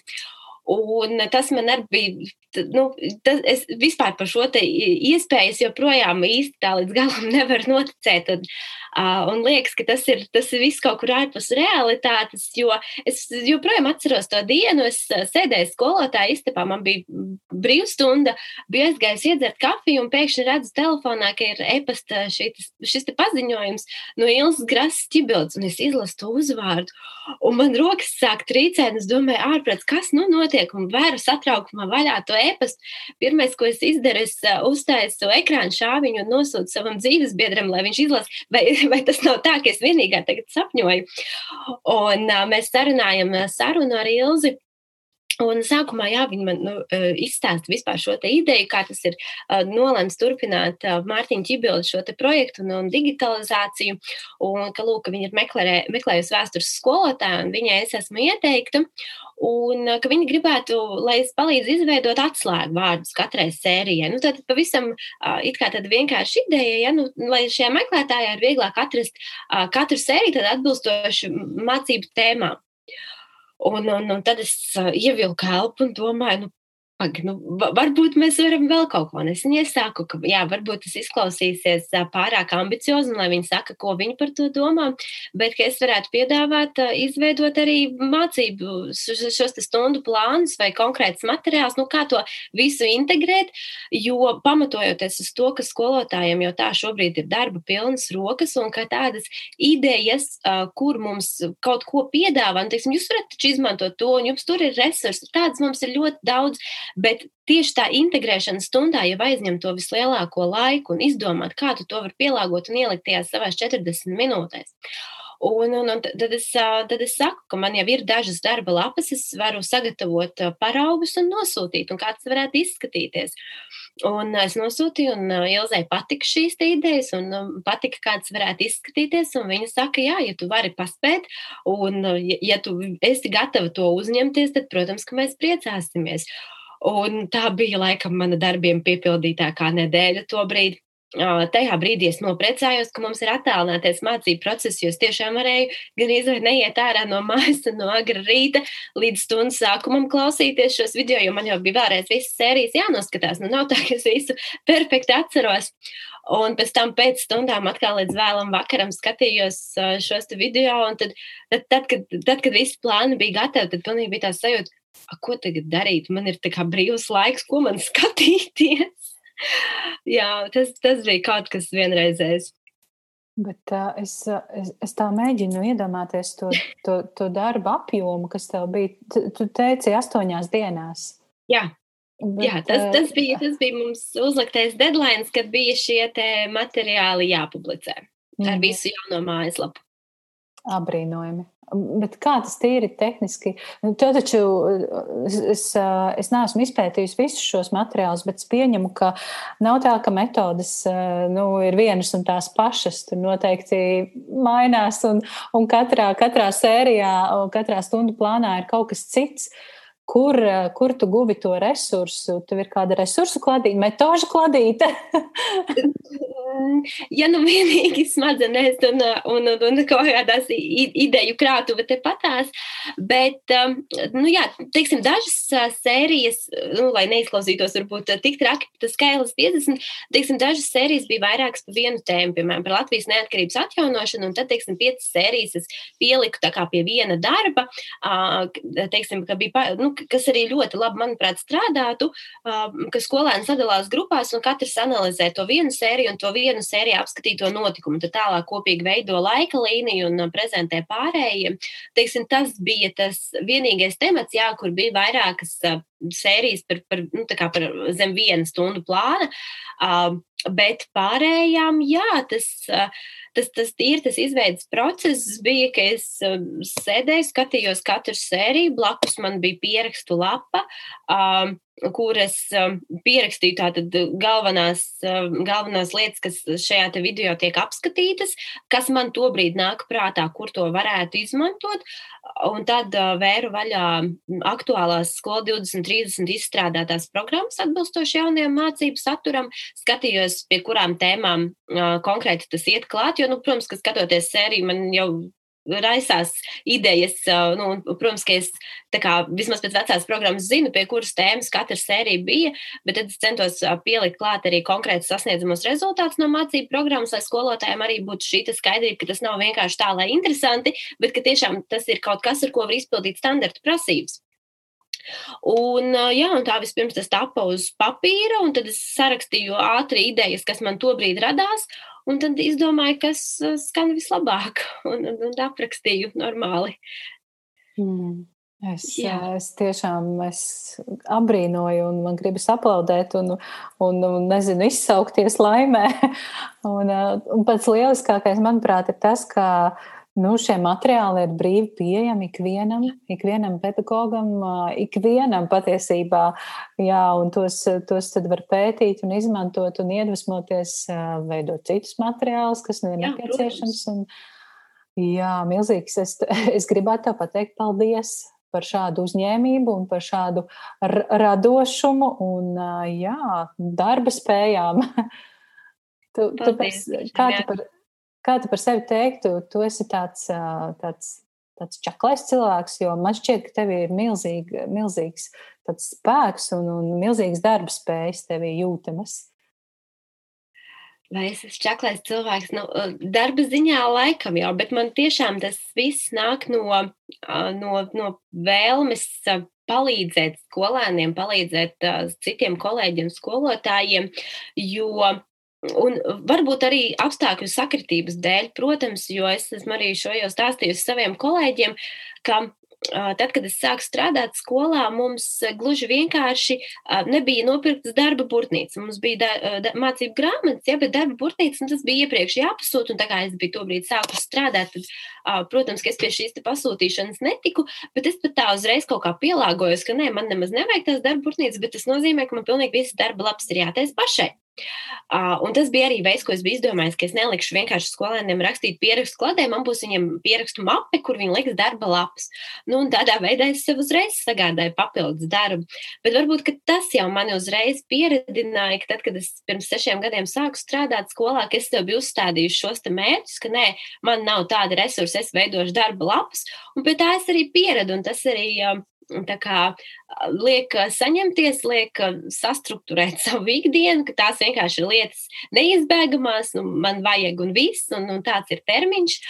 Un tas man arī bija nu, tas, es vispār par šo iespēju joprojām īsti tā līdz galam nevaru noticēt. Un, uh, un liekas, ka tas ir, tas ir viss kaut kur ārpus realitātes, jo es joprojām atceros to dienu. Es sēdēju skolotāja istabā, man bija brīvstunda, biju aizgājusi iedzert kafiju un pēkšņi redzu telefonā, ka ir e-pasta šis, te paziņojums no Ilzas Grasas ķibildes, un es izlasu to uzvārdu. Un man rokas sāk trīcēt, un es domāju, ārprāts, kas nu notiek, un vēru satraukumā vaļā to e-pastu. Pirmais, ko es izdaru, es uh, uztaisu ekrānu šāviņu un nosūtu savam dzīvesbiedram, lai viņš izlasa, vai, vai tas nav tā, ka es vienīgā tagad sapņoju. Un uh, mēs sarunājam sarunu ar Ilzi. Un sākumā jā, viņi man nu, izstāsta vispār šo ideju, kā tas ir nolēmts turpināt Mārtiņa Čibildu šo projektu un, un digitalizāciju, un ka, lūk, ka viņi ir meklē, meklējusi vēstures skolotāju, un viņai es esmu ieteikta, un ka viņi gribētu, lai es palīdzu izveidot atslēgu vārdus katrai sērijai. Nu, tad pavisam it kā tāda vienkārša ideja, ja, nu, lai šajā meklētājā ir vieglāk atrast katru sēriju atbilstoši mācību tēmām. Un, un, un tad es uh, ievilku elpu un domāju, nu, Pag, nu, varbūt mēs varam vēl kaut ko. Es iesāku, ka jā, varbūt tas izklausīsies pārāk ambiciozi, un lai viņi saka, ko viņi par to domā, bet es varētu piedāvāt, izveidot arī mācību šos stundu plānus vai konkrētus materiālus, nu, kā to visu integrēt, jo pamatojoties uz to, ka skolotājiem jau tā šobrīd ir darba pilnas rokas un ka tādas idejas, kur mums kaut ko piedāvā, un, teiksim, jūs varat taču izmantot to, un jums tur ir resursi, tādas mums ir ļoti daudz. Bet tieši tā integrēšana stundā jau aizņem to vislielāko laiku un izdomāt, kā tu to vari pielāgot un ielikt tajās savās 40 minūtēs. Un, un, un tad, es, tad es saku, ka man jau ir dažas darba lapas, es varu sagatavot paraugus un nosūtīt, un kā tas varētu izskatīties. Un es nosūtīju, un Ilzai patika šīs idejas, un patika, kā tas varētu izskatīties. Viņa saka, jā, ja tu vari paspēt, un ja tu esi gatava to uzņemties, tad, protams, ka mēs priecāsimies. Un tā bija laikam mana darbiem piepildītākā nedēļa to brīdi. Tajā brīdī es noprecājos, ka mums ir attālināties mācību process, jo es tiešām varēju gan izvēlēt neiet ārā no mājas, no agra rīta līdz stundas sākumam klausīties šos video, jo man jau bija vēlreiz visas sērijas jānoskatās. Nu, nav tā, ka es visu perfekti atceros. Un pēc tam pēc stundām atkal līdz vēlam vakaram skatījos šos video, tad, tad, tad, kad, tad, kad visi plāni bija gatavi, tad pilnīgi bija tā sajūta, ko tagad darīt? Man ir brīvs laiks, ko man skatīties. Jā, tas, tas bija kaut kas vienreizējs. Bet uh, es, es, es tā mēģinu iedomāties to, to, to darba apjomu, kas tev bija. Tu, tu teici, astoņās dienās. Jā, Bet, Jā, tas, tas, bija, tas bija mums uzliktais deadline, kad bija šie materiāli jāpublicē ar visu jauno mājaslapu. Abrīnojami. Bet kā tas tīri tehniski? Nu, to taču es, es, es neesmu izpētījis visus šos materiālus, bet es pieņemu, ka nav tā, ka metodas nu, ir vienas un tās pašas. Tur noteikti mainās, un, un katrā, katrā sērijā, katrā stundu plānā ir kaut kas cits. Kur, kur tu guvi to resursu? Tev ir kāda resursu kladīte, metožu kladīte? ja nu vienīgi smadzenēs un, un, un, un kaut kādās ideju krātuve te patās, bet, um, nu jā, teiksim, dažas uh, sērijas, nu, lai neizklausītos varbūt uh, tik traki, tas skaitlis 50, teiksim, dažas sērijas bija vairākas pa vienu tēmu, piemēram, par Latvijas neatkarības atjaunošanu, un tad, teiksim, piecas sērijas es pieliku tā kā pie viena darba, teiksim, ka bija, nu, kas arī ļoti labi, manuprāt, strādātu, ka skolēni sadalās grupās un katrs analizē to vienu sēriju un to vienu sēriju apskatīto notikumu. Tad tālāk kopīgi veido laika līniju un prezentē pārējiem. Teiksim, tas bija tas vienīgais temats, jā, kur bija vairākas sērijas par, par, nu, par zem viena stundu plāna. Uh, bet pārējām, jā, tas, tas, tas ir tas izveidas process. Bija, ka es sēdēju, skatījos katru sēriju, blakus man bija pierakstu lapa. Um, kur es pierakstīju tātad galvenās, galvenās lietas, kas šajā video tiek apskatītas, kas man tobrīd nāk prātā, kur to varētu izmantot. Un tad uh, vēru vaļā aktuālās skola 2030 izstrādātās programmas atbilstoši jaunajam mācību saturam, skatījos, pie kurām tēmām uh, konkrēti tas iet klāt, jo, nu, protams, ka skatoties sēriju, man jau raisās idejas. Nu, un, protams, ka es kā, vismaz pēc vecās programmas zinu, pie kuras tēmas katra sērija bija, bet tad es centos pielikt klāt arī konkrēti sasniedzamos rezultātus no mācību programmas, lai skolotājiem arī būtu šī skaidrība, ka tas nav vienkārši tā, lai interesanti, bet ka tiešām tas ir kaut kas, ar ko var izpildīt standarta prasības. Un, jā, un tā vispirms tas tapa uz papīra, un tad es sarakstīju ātri idejas, kas man tobrīd radās, Un tad izdomāju, kas uh, skan vislabāk, un, un, un aprakstīju normāli. Mm. Es, Jā. es tiešām es abrīnoju, un man gribas aplaudēt, un, un, un nezinu, izsaukties laimē. un, uh, un pats lieliskākais, manuprāt, ir tas, ka Nu, šie materiāli ir brīvi pieejami ikvienam, ikvienam pedagogam, ikvienam patiesībā. Jā, un tos, tos tad var pētīt un izmantot un iedvesmoties, veidot citus materiālus, kas nu ir nepieciešams. Un, jā, milzīgs. Es, es gribētu tev pateikt paldies par šādu uzņēmību un par šādu radošumu un jā, darba spējām. tu, tu, kā tu par, Kā tu par sevi teiktu, tu esi tāds, tāds, tāds čaklais cilvēks, jo man šķiet, ka tev ir milzīgi, milzīgs spēks un, un milzīgs darba spējas tevī jūtamas. Vai es esmu čaklais cilvēks? Nu, darba ziņā laikam jau, bet man tiešām tas viss nāk no, no, no vēlmes palīdzēt skolēniem, palīdzēt citiem kolēģiem, skolotājiem, jo Un varbūt arī apstākļu sakritības dēļ, protams, jo es esmu arī šo jau stāstījusi saviem kolēģiem, ka tad, kad es sāku strādāt skolā, mums gluži vienkārši nebija nopirktas darba burtnīcas. Mums bija da, da, mācību grāmatas, ja, bet darba burtnīcas tas bija iepriekš jāpasūta. Un tā kā es biju tobrīd sākus strādāt, tad, protams, ka es pie šīs pasūtīšanas netiku, bet es pat tā uzreiz kaut kā pielāgojos, ka nē, man nemaz nevajag tās darba burtnīcas, bet tas nozīmē, ka man pilnīgi visas darba lapas ir jātaisa pašai. Uh, un tas bija arī veids, ko es biju izdomājis, ka es nelikšu vienkārši skolēniem rakstīt pierakstu kladē, man būs viņiem pierakstu mape, kur viņi liks darba lapas. Nu, un tādā veidā es sev uzreiz sagādāju papildus darbu. Bet varbūt tas jau mani uzreiz pieredināja, ka tad, kad es pirms sešiem gadiem sāku strādāt skolā, es sev biju uzstādījusi šos mērķus, ka nē, man nav tāda resursa, es veidošu darba lapas, un pie tā es arī pieredu, un tas arī. Uh, tā kā liek saņemties, liek sastruktūrēt savu ikdienu, ka tās vienkārši ir lietas neizbēgamās, nu, man vajag un viss, un, un tāds ir termiņš.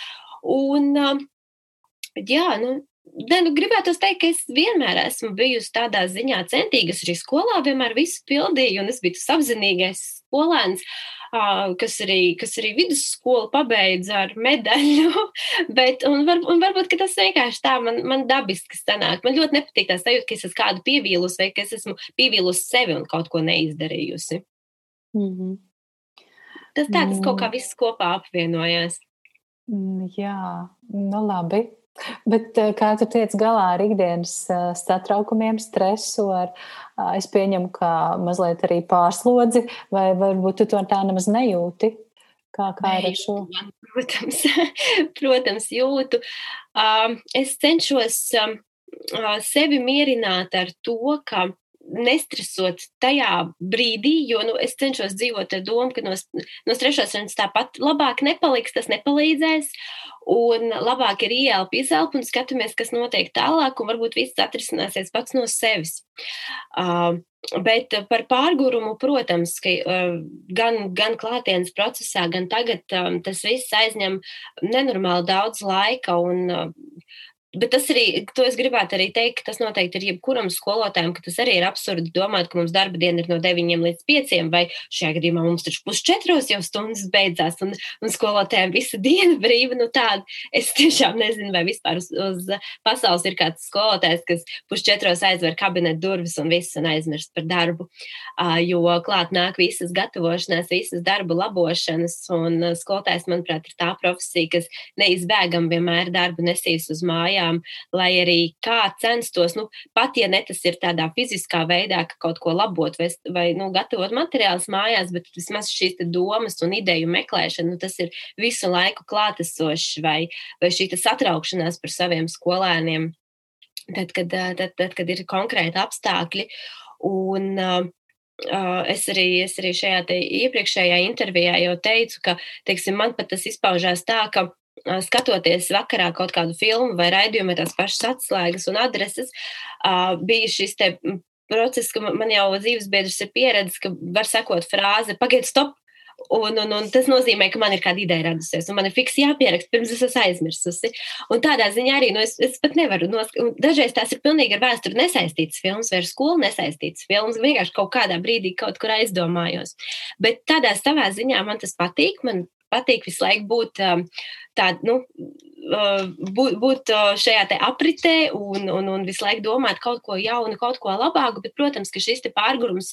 Un, jā, nu, Ne, nu, gribētu teikt, ka es vienmēr esmu bijusi tādā ziņā centīga. Es arī skolā vienmēr visu pildīju, un es biju tas apzinīgais skolēns. Uh, kas arī, kas arī vidusskolu pabeidza ar medaļu. Bet, un, var, un varbūt tas vienkārši tā man, man dabiski sanāk. Man ļoti nepatīk tā sajūta, ka es esmu kādu pievīlusi vai ka es esmu pievīlusi sevi un kaut ko neizdarījusi. Mm -hmm. Tas tā, tas kaut kā mm. viss kopā apvienojās. Mm, jā, nu labi. Bet eh, kā tu tiec galā ar ikdienas eh, satraukumiem, stresu, ar, es pieņemu, ka mazliet arī pārslodzi, vai varbūt tu to tā nemaz nejūti? Kā, kā ir ar šo? Protams, protams jūtu. Es cenšos sevi mierināt ar to, ka nestresot tajā brīdī, jo nu, es cenšos dzīvot ar domu, ka no, no stresošanas tāpat labāk nepaliks, tas nepalīdzēs. Un labāk ir ieelpa, izelpa un skatāmies, kas notiek tālāk, un varbūt viss atrisināsies pats no sevis. Uh, Bet par pārgurumu, protams, ka uh, gan, gan klātienes procesā, gan tagad um, tas viss aizņem nenormāli daudz laika. Un, uh, Bet tas arī, to es gribētu arī teikt, ka tas noteikti ir jebkuram skolotājam, ka tas arī ir absurdi domāt, ka mums darba diena ir no 9 līdz 5, vai šajā gadījumā mums taču pusčetros jau stundas beidzās, un, un skolotājiem visa diena brīva. Nu, tāda, es tiešām nezinu, vai vispār uz, uz pasaules ir kāds skolotājs, kas pusčetros aizver kabinetu durvis un viss un aizmirst par darbu, jo klāt nāk visas gatavošanās, visas darba labošanas, un skolotājs, manuprāt, ir tā profesija, kas neizbēgam vienmēr darbu nesīs uz mājām mājām, lai arī kā censtos, nu, pat ja ne tas ir tādā fiziskā veidā, ka kaut ko labot vai, vai nu, gatavot materiālus mājās, bet vismaz šīs domas un ideju meklēšana, nu, tas ir visu laiku klātesošs vai, vai šī satraukšanās par saviem skolēniem, tad, kad, tad, tad, kad ir konkrēti apstākļi. Un, uh, es arī, es arī šajā iepriekšējā intervijā jau teicu, ka teiksim, man pat tas izpaužās tā, ka skatoties vakarā kaut kādu filmu vai raidījumu, tās pašas atslēgas un adreses, bija šis te process, ka man jau dzīves biedrs ir pieredzējis, ka var sekot frāzi, pagaidi, stop! Un, un, un tas nozīmē, ka man ir kāda ideja radusies, un man ir fiks jāpieraksta, pirms es esmu aizmirsusi. Un tādā ziņā arī nu, es, es pat nevaru. Nosk... Dažreiz tās ir pilnīgi ar vēsturi nesaistītas filmas, vai ar skolu nesaistītas filmas. Vienkārši kaut kādā brīdī kaut kur aizdomājos. Bet tādā savā ziņā man tas patīk. Man patīk visu laiku būt um, tādā, nu, būt, būt šajā apritē un, un, un visu laiku domāt kaut ko jaunu, kaut ko labāku, bet, protams, ka šis pārgājums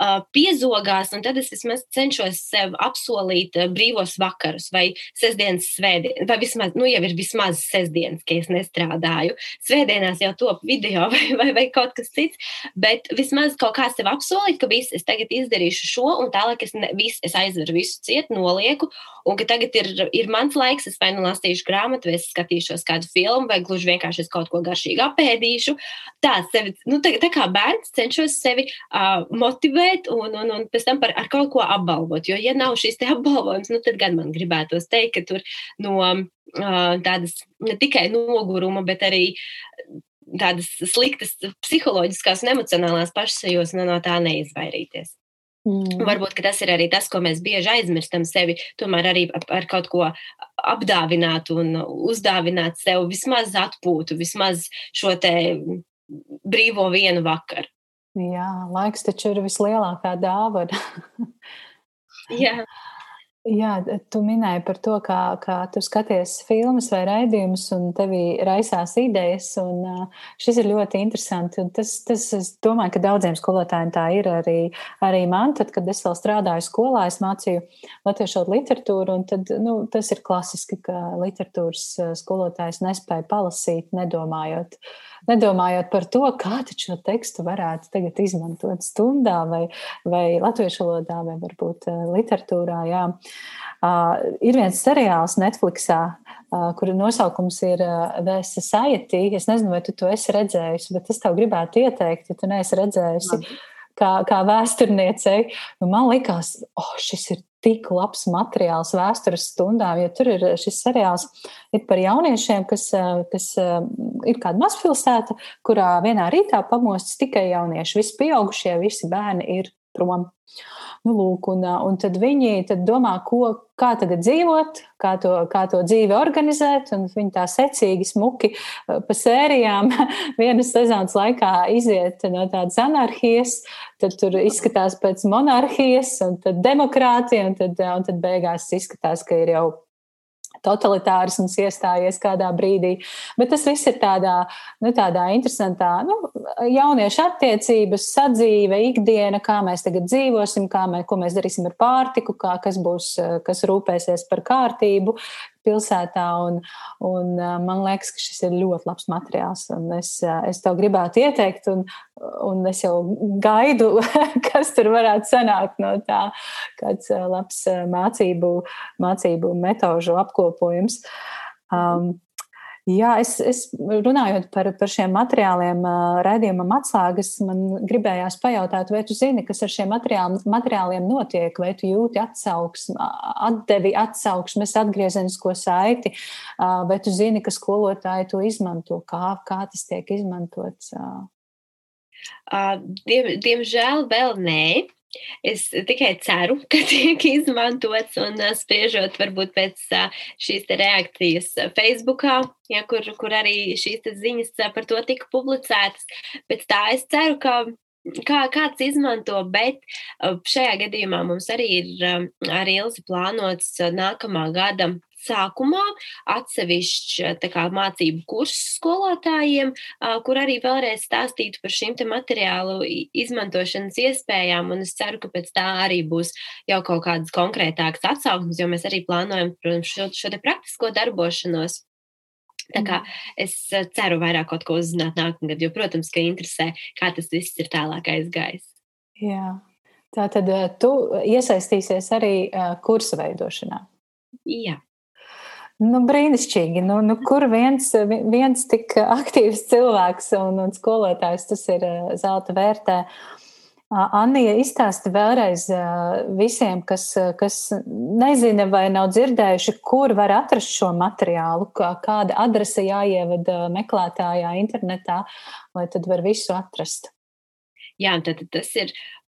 uh, piezogās, un tad es vismaz cenšos sev apsolīt brīvos vakarus vai sestdienas svētdienas, vai vismaz, nu jau ir vismaz sestdienas, ka es nestrādāju. Svētdienās jau top video vai, vai, vai kaut kas cits, bet vismaz kaut kā sev apsolīt, ka viss, es tagad izdarīšu šo, un tālāk es, ne, viss, es aizveru visu ciet, nolieku, un ka tagad ir, ir mans laiks, es vai nu lasīšu grāmatu, vai es skatīšos kādu filmu, vai gluži vienkārši es kaut ko garšīgi apēdīšu. Tā, sevi, nu, tā, tā kā bērns cenšos sevi uh, motivēt un, un, un pēc tam par, ar kaut ko apbalvot. Jo, ja nav šīs apbalvojums, nu, tad gan man gribētos teikt, ka tur no uh, tādas ne tikai noguruma, bet arī tādas sliktas psiholoģiskās un emocionālās pašsajūtas no, no tā neizvairīties. Mm. Varbūt tas ir arī tas, ko mēs bieži aizmirstam sevi, tomēr arī ar kaut ko apdāvināt un uzdāvināt sev vismaz atpūtu, vismaz šo te brīvo vienu vakaru. Jā, laiks taču ir vislielākā dāvana. Jā. Jā, tu minēji par to, kā, kā tu skaties filmas vai raidījumus, un tevī raisās idejas. Un, šis ir ļoti interesanti. Tas, tas, es domāju, ka daudziem skolotājiem tā ir arī, arī man. Tad, kad es vēl strādāju skolā, es mācīju latviešu literatūru, un tad, nu, tas ir klasiski, ka literatūras skolotājs nespēja palasīt, nedomājot. Nedomājot par to, kā šo tekstu varētu tagad izmantot stundā vai, vai latviešu valodā, vai varbūt literatūrā. Jā. Uh, ir viens seriāls Netflixā, uh, kura nosaukums ir uh, The Society. Es nezinu, vai tu to esi redzējusi, bet es tev gribētu ieteikt, ja tu neesi redzējusi. Kā, kā vēsturniecei, nu, man liekas, oh, šis ir tik labs materiāls vēstures stundām, jo tur ir šis seriāls ir par jauniešiem, kas, kas ir kāda mazpilsēta, kurā vienā rītā pamostas tikai jaunieši. Visi pieaugušie, visi bērni ir prom. Nu, lūk, un, un tad viņi tad domā, ko, kā tagad dzīvot, kā to, kā to dzīvi organizēt. Viņi tā secīgi, smuki pa sērijām vienas sezonas laikā iziet no tādas anarhijas, tad tur izskatās pēc monarhijas, un tad demokrātija, un tad, un tad beigās izskatās, ka ir jau totalitārisms iestājies kādā brīdī. Bet tas viss ir tādā, nu, tādā interesantā, nu, jauniešu attiecības, sadzīve, ikdiena, kā mēs tagad dzīvosim, kā mēs, ko mēs darīsim ar pārtiku, kā, kas būs, kas rūpēsies par kārtību, pilsētā. Un, un man liekas, ka šis ir ļoti labs materiāls. Es, es tev gribētu ieteikt, un, un es jau gaidu, kas tur varētu sanākt no tā, kāds labs mācību, mācību metožu apkopojums. Um, Jā, es, es runājot par, par šiem materiāliem, raidījumam atslēgas, man gribējās pajautāt, vai tu zini, kas ar šiem materiāliem, materiāliem notiek, vai tu jūti atsauksmi, atdevi atsauksmes, atgriezenisko saiti, vai tu zini, ka skolotāji to izmanto, kā, kā tas tiek izmantots? Diem, diemžēl vēl nē. Es tikai ceru, ka tiek izmantots un spriežot varbūt pēc šīs reakcijas Facebookā, ja, kur, kur arī šīs ziņas par to tika publicētas. Pēc tā es ceru, ka kā kāds izmanto, bet šajā gadījumā mums arī ir ar Ilzi plānots nākamā gada sākumā atsevišķs kā, mācību kurs skolotājiem, kur arī vēlreiz stāstītu par šīm materiālu izmantošanas iespējām. Un es ceru, ka pēc tā arī būs jau kaut kādas konkrētākas atsauksmes, jo mēs arī plānojam protams, šo, šo praktisko darbošanos. Tā kā mm. es ceru vairāk kaut ko uzzināt nākamgad, jo, protams, ka interesē, kā tas viss ir tālāk aizgājis. Jā. Tā tad tu iesaistīsies arī kursa veidošanā. Jā. Nu, brīnišķīgi. Nu, nu, kur viens, viens tik aktīvs cilvēks un, un skolotājs tas ir eh, zelta vērtē? Anija izstāsta vēlreiz eh, visiem, kas, kas nezina vai nav dzirdējuši, kur var atrast šo materiālu, kāda adrese jāievada meklētājā internetā, lai tad var visu atrast. Jā, tad tas ir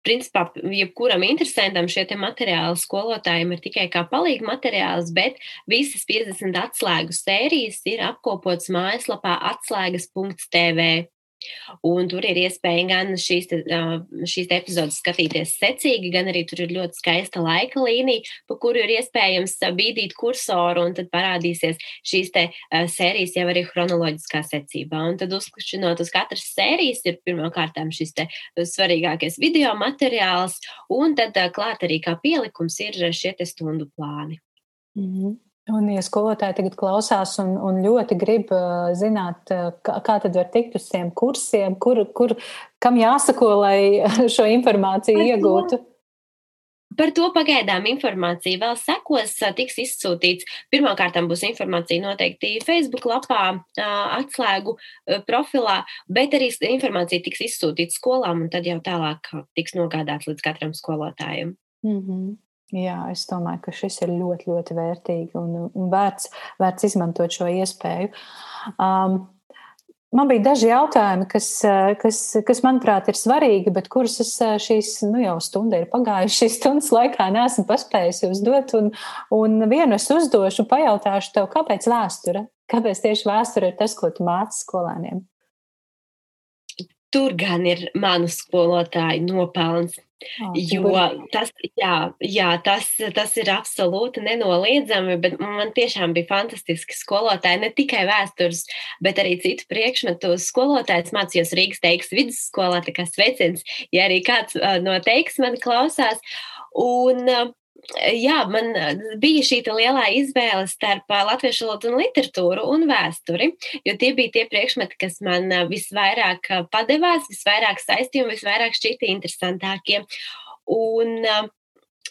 principā, jebkuram interesantam šie materiāli skolotājiem ir tikai kā palīga materiāls, bet visas 50 atslēgu sērijas ir apkopotas mājaslapā atslēgas.tv. Un tur ir iespēja gan šīs, te, šīs te epizodes skatīties secīgi, gan arī tur ir ļoti skaista laika līnija, pa kuru ir iespējams bīdīt kursoru, un tad parādīsies šīs te sērijas jau arī chronoloģiskā secībā. Un tad uzklišķinot uz katras sērijas ir pirmkārtām šis te svarīgākais video materiāls, un tad klāt arī kā pielikums ir šie te stundu plāni. Mm -hmm. Un, ja skolotāji tagad klausās un, un ļoti grib uh, zināt, uh, kā, kā tad var tikt uz tiem kursiem, kur, kur, kam jāsako, lai šo informāciju par iegūtu? To, par to pagaidām informācija vēl sekos, tiks izsūtīts. Pirmkārt, būs informācija noteikti Facebook lapā, atslēgu profilā, bet arī informācija tiks izsūtīta skolām, un tad jau tālāk tiks nogādāts līdz katram skolotājam. Mm -hmm. Jā, es domāju, ka šis ir ļoti, ļoti vērtīgi un, un vērts, vērts izmantot šo iespēju. Um, man bija daži jautājumi, kas, kas, kas manuprāt, ir svarīgi, bet kurus es šīs nu, jau stunda ir pagājušas, šīs stundas laikā neesmu paspējusi uzdot. Un, un vienu es uzdošu, pajautāšu tev, kāpēc vēsture? Kāpēc tieši vēsture ir tas, ko tu māci skolēniem? Tur gan ir manu skolotāju nopelns. Oh, jo tas, jā, jā, tas, tas ir absolūti nenoliedzami, bet man tiešām bija fantastiski skolotāji, ne tikai vēstures, bet arī citu priekšmetu skolotājs. Mācījos Rīgas teiks vidusskolā, tā kā sveiciens, ja arī kāds no teiks mani klausās. Un, jā, man bija šī lielā izvēle starp latviešu valodu un literatūru un vēsturi, jo tie bija tie priekšmeti, kas man visvairāk padevās, visvairāk saistīja un visvairāk šķita interesantākie. Un,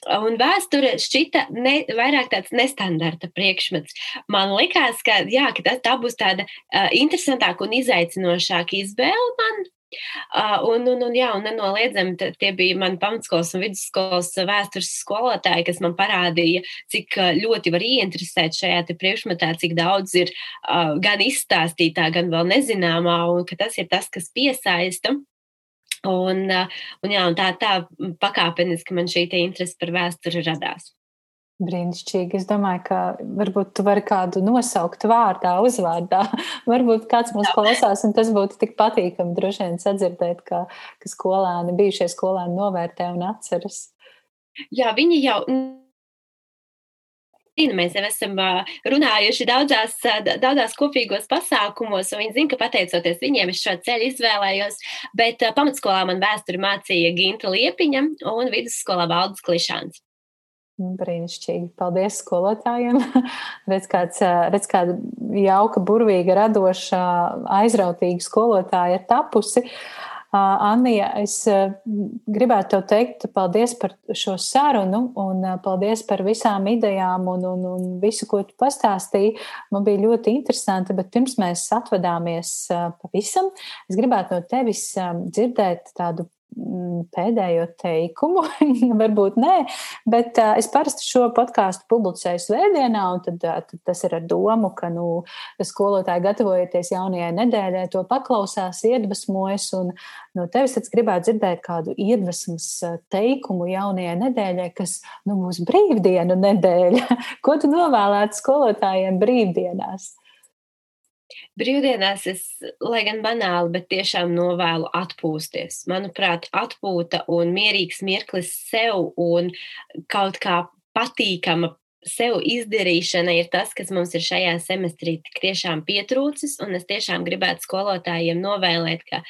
Un vēsture šķita ne, vairāk tāds nestandarta priekšmets. Man liekas, ka, jā, ka tā, tā būs tāda uh, interesantāka un izaicinošāka izvēle man. Uh, un, un, un, jā, un nenoliedzami tie bija mani pamatskolas un vidusskolas vēstures skolotāji, kas man parādīja, cik ļoti var ieinteresēt šajā priekšmetā, cik daudz ir uh, gan izstāstītā, gan vēl nezināmā, un ka tas ir tas, kas piesaista. Un, uh, un, jā, un tā, tā pakāpeniski man šī interese par vēsturi radās. Brīnišķīgi. Es domāju, ka varbūt tu vari kādu nosaukt vārdā, uzvārdā. varbūt kāds mums klausās, un tas būtu tik patīkami droši vien sadzirdēt, ka, ka skolēni, bijušie skolēni novērtē un atceras. Jā, viņi jau. Mēs jau esam runājuši daudzās, daudzās kopīgos pasākumos, un viņi zina, ka pateicoties viņiem, es šo ceļu izvēlējos. Bet pamatskolā man vēsturi mācīja Ginta Liepiņa un vidusskolā Valdis Klišāns. Brīnišķīgi. Paldies skolotājiem. redz, kāds, redz, kāda jauka, burvīga, radoša, aizrautīga skolotāja ir tapusi. Anija, es gribētu tev teikt paldies par šo sarunu un paldies par visām idejām un, un, un visu, ko tu pastāstīji. Man bija ļoti interesanti, bet pirms mēs atvadāmies pavisam, es gribētu no tevis dzirdēt tādu pēdējo teikumu, varbūt nē, bet uh, es parasti šo podkāstu publicēju svētdienā, un tad, uh, tad tas ir ar domu, ka nu, skolotāji gatavojoties jaunajai nedēļai, to paklausās, iedvesmojas, un no tevis es gribētu dzirdēt kādu iedvesmas teikumu jaunajai nedēļai, kas nu, būs brīvdienu nedēļa. Ko tu novēlētu skolotājiem brīvdienās? Brīvdienās es, lai gan banāli, bet tiešām novēlu atpūsties. Manuprāt, atpūta un mierīgs mirklis sev un kaut kā patīkama sev izdarīšana ir tas, kas mums ir šajā semestrī tiešām pietrūcis, un es tiešām gribētu skolotājiem novēlēt, ka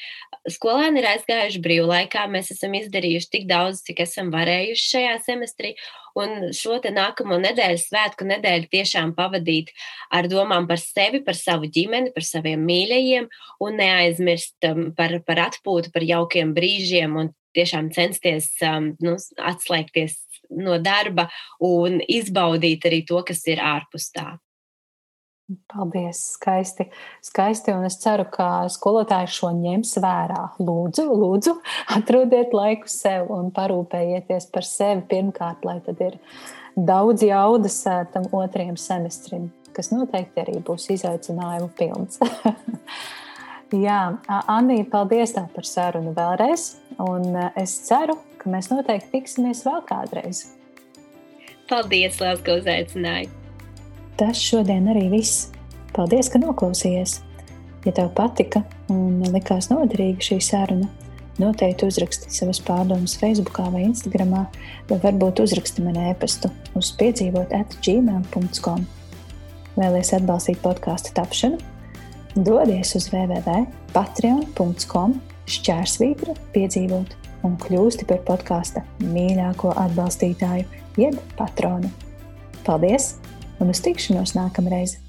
skolēni ir aizgājuši brīvlaikā, mēs esam izdarījuši tik daudz, cik esam varējuši šajā semestrī, un šo te nākamo nedēļu, svētku nedēļu tiešām pavadīt ar domām par sevi, par savu ģimeni, par saviem mīļajiem, un neaizmirst um, par, par atpūtu, par jaukiem brīžiem, un tiešām censties um, nu, atslēgties no darba un izbaudīt arī to, kas ir ārpus tā. Paldies, skaisti. skaisti. Un es ceru, ka skolotāji šo ņems vērā. Lūdzu, lūdzu, atrodiet laiku sev un parūpējieties par sevi pirmkārt, lai tad ir daudz jaudas tam otrajam semestrim, kas noteikti arī būs izaicinājumu pilns. Jā, Anī, paldies tev par sarunu vēlreiz. Un es ceru, ka mēs noteikti tiksimies vēl kādreiz. Paldies, Lielas, ka uzaicināji! Tas šodien arī viss. Paldies, ka noklausījāties! Ja tev patika un likās noderīga šī saruna, noteikti uzraksti savas pārdomas Facebook vai Instagram, vai varbūt uzraksti man e-pastu uz piedzīvot atgmail.com. Vēlēs atbalstīt podkāstu tapšanu? Dodies uz www.patreon.com šķērsvītra piedzīvot un kļūsti par podkāsta mīļāko atbalstītāju, jeb patronu. Paldies un uz tikšanos nākamreiz!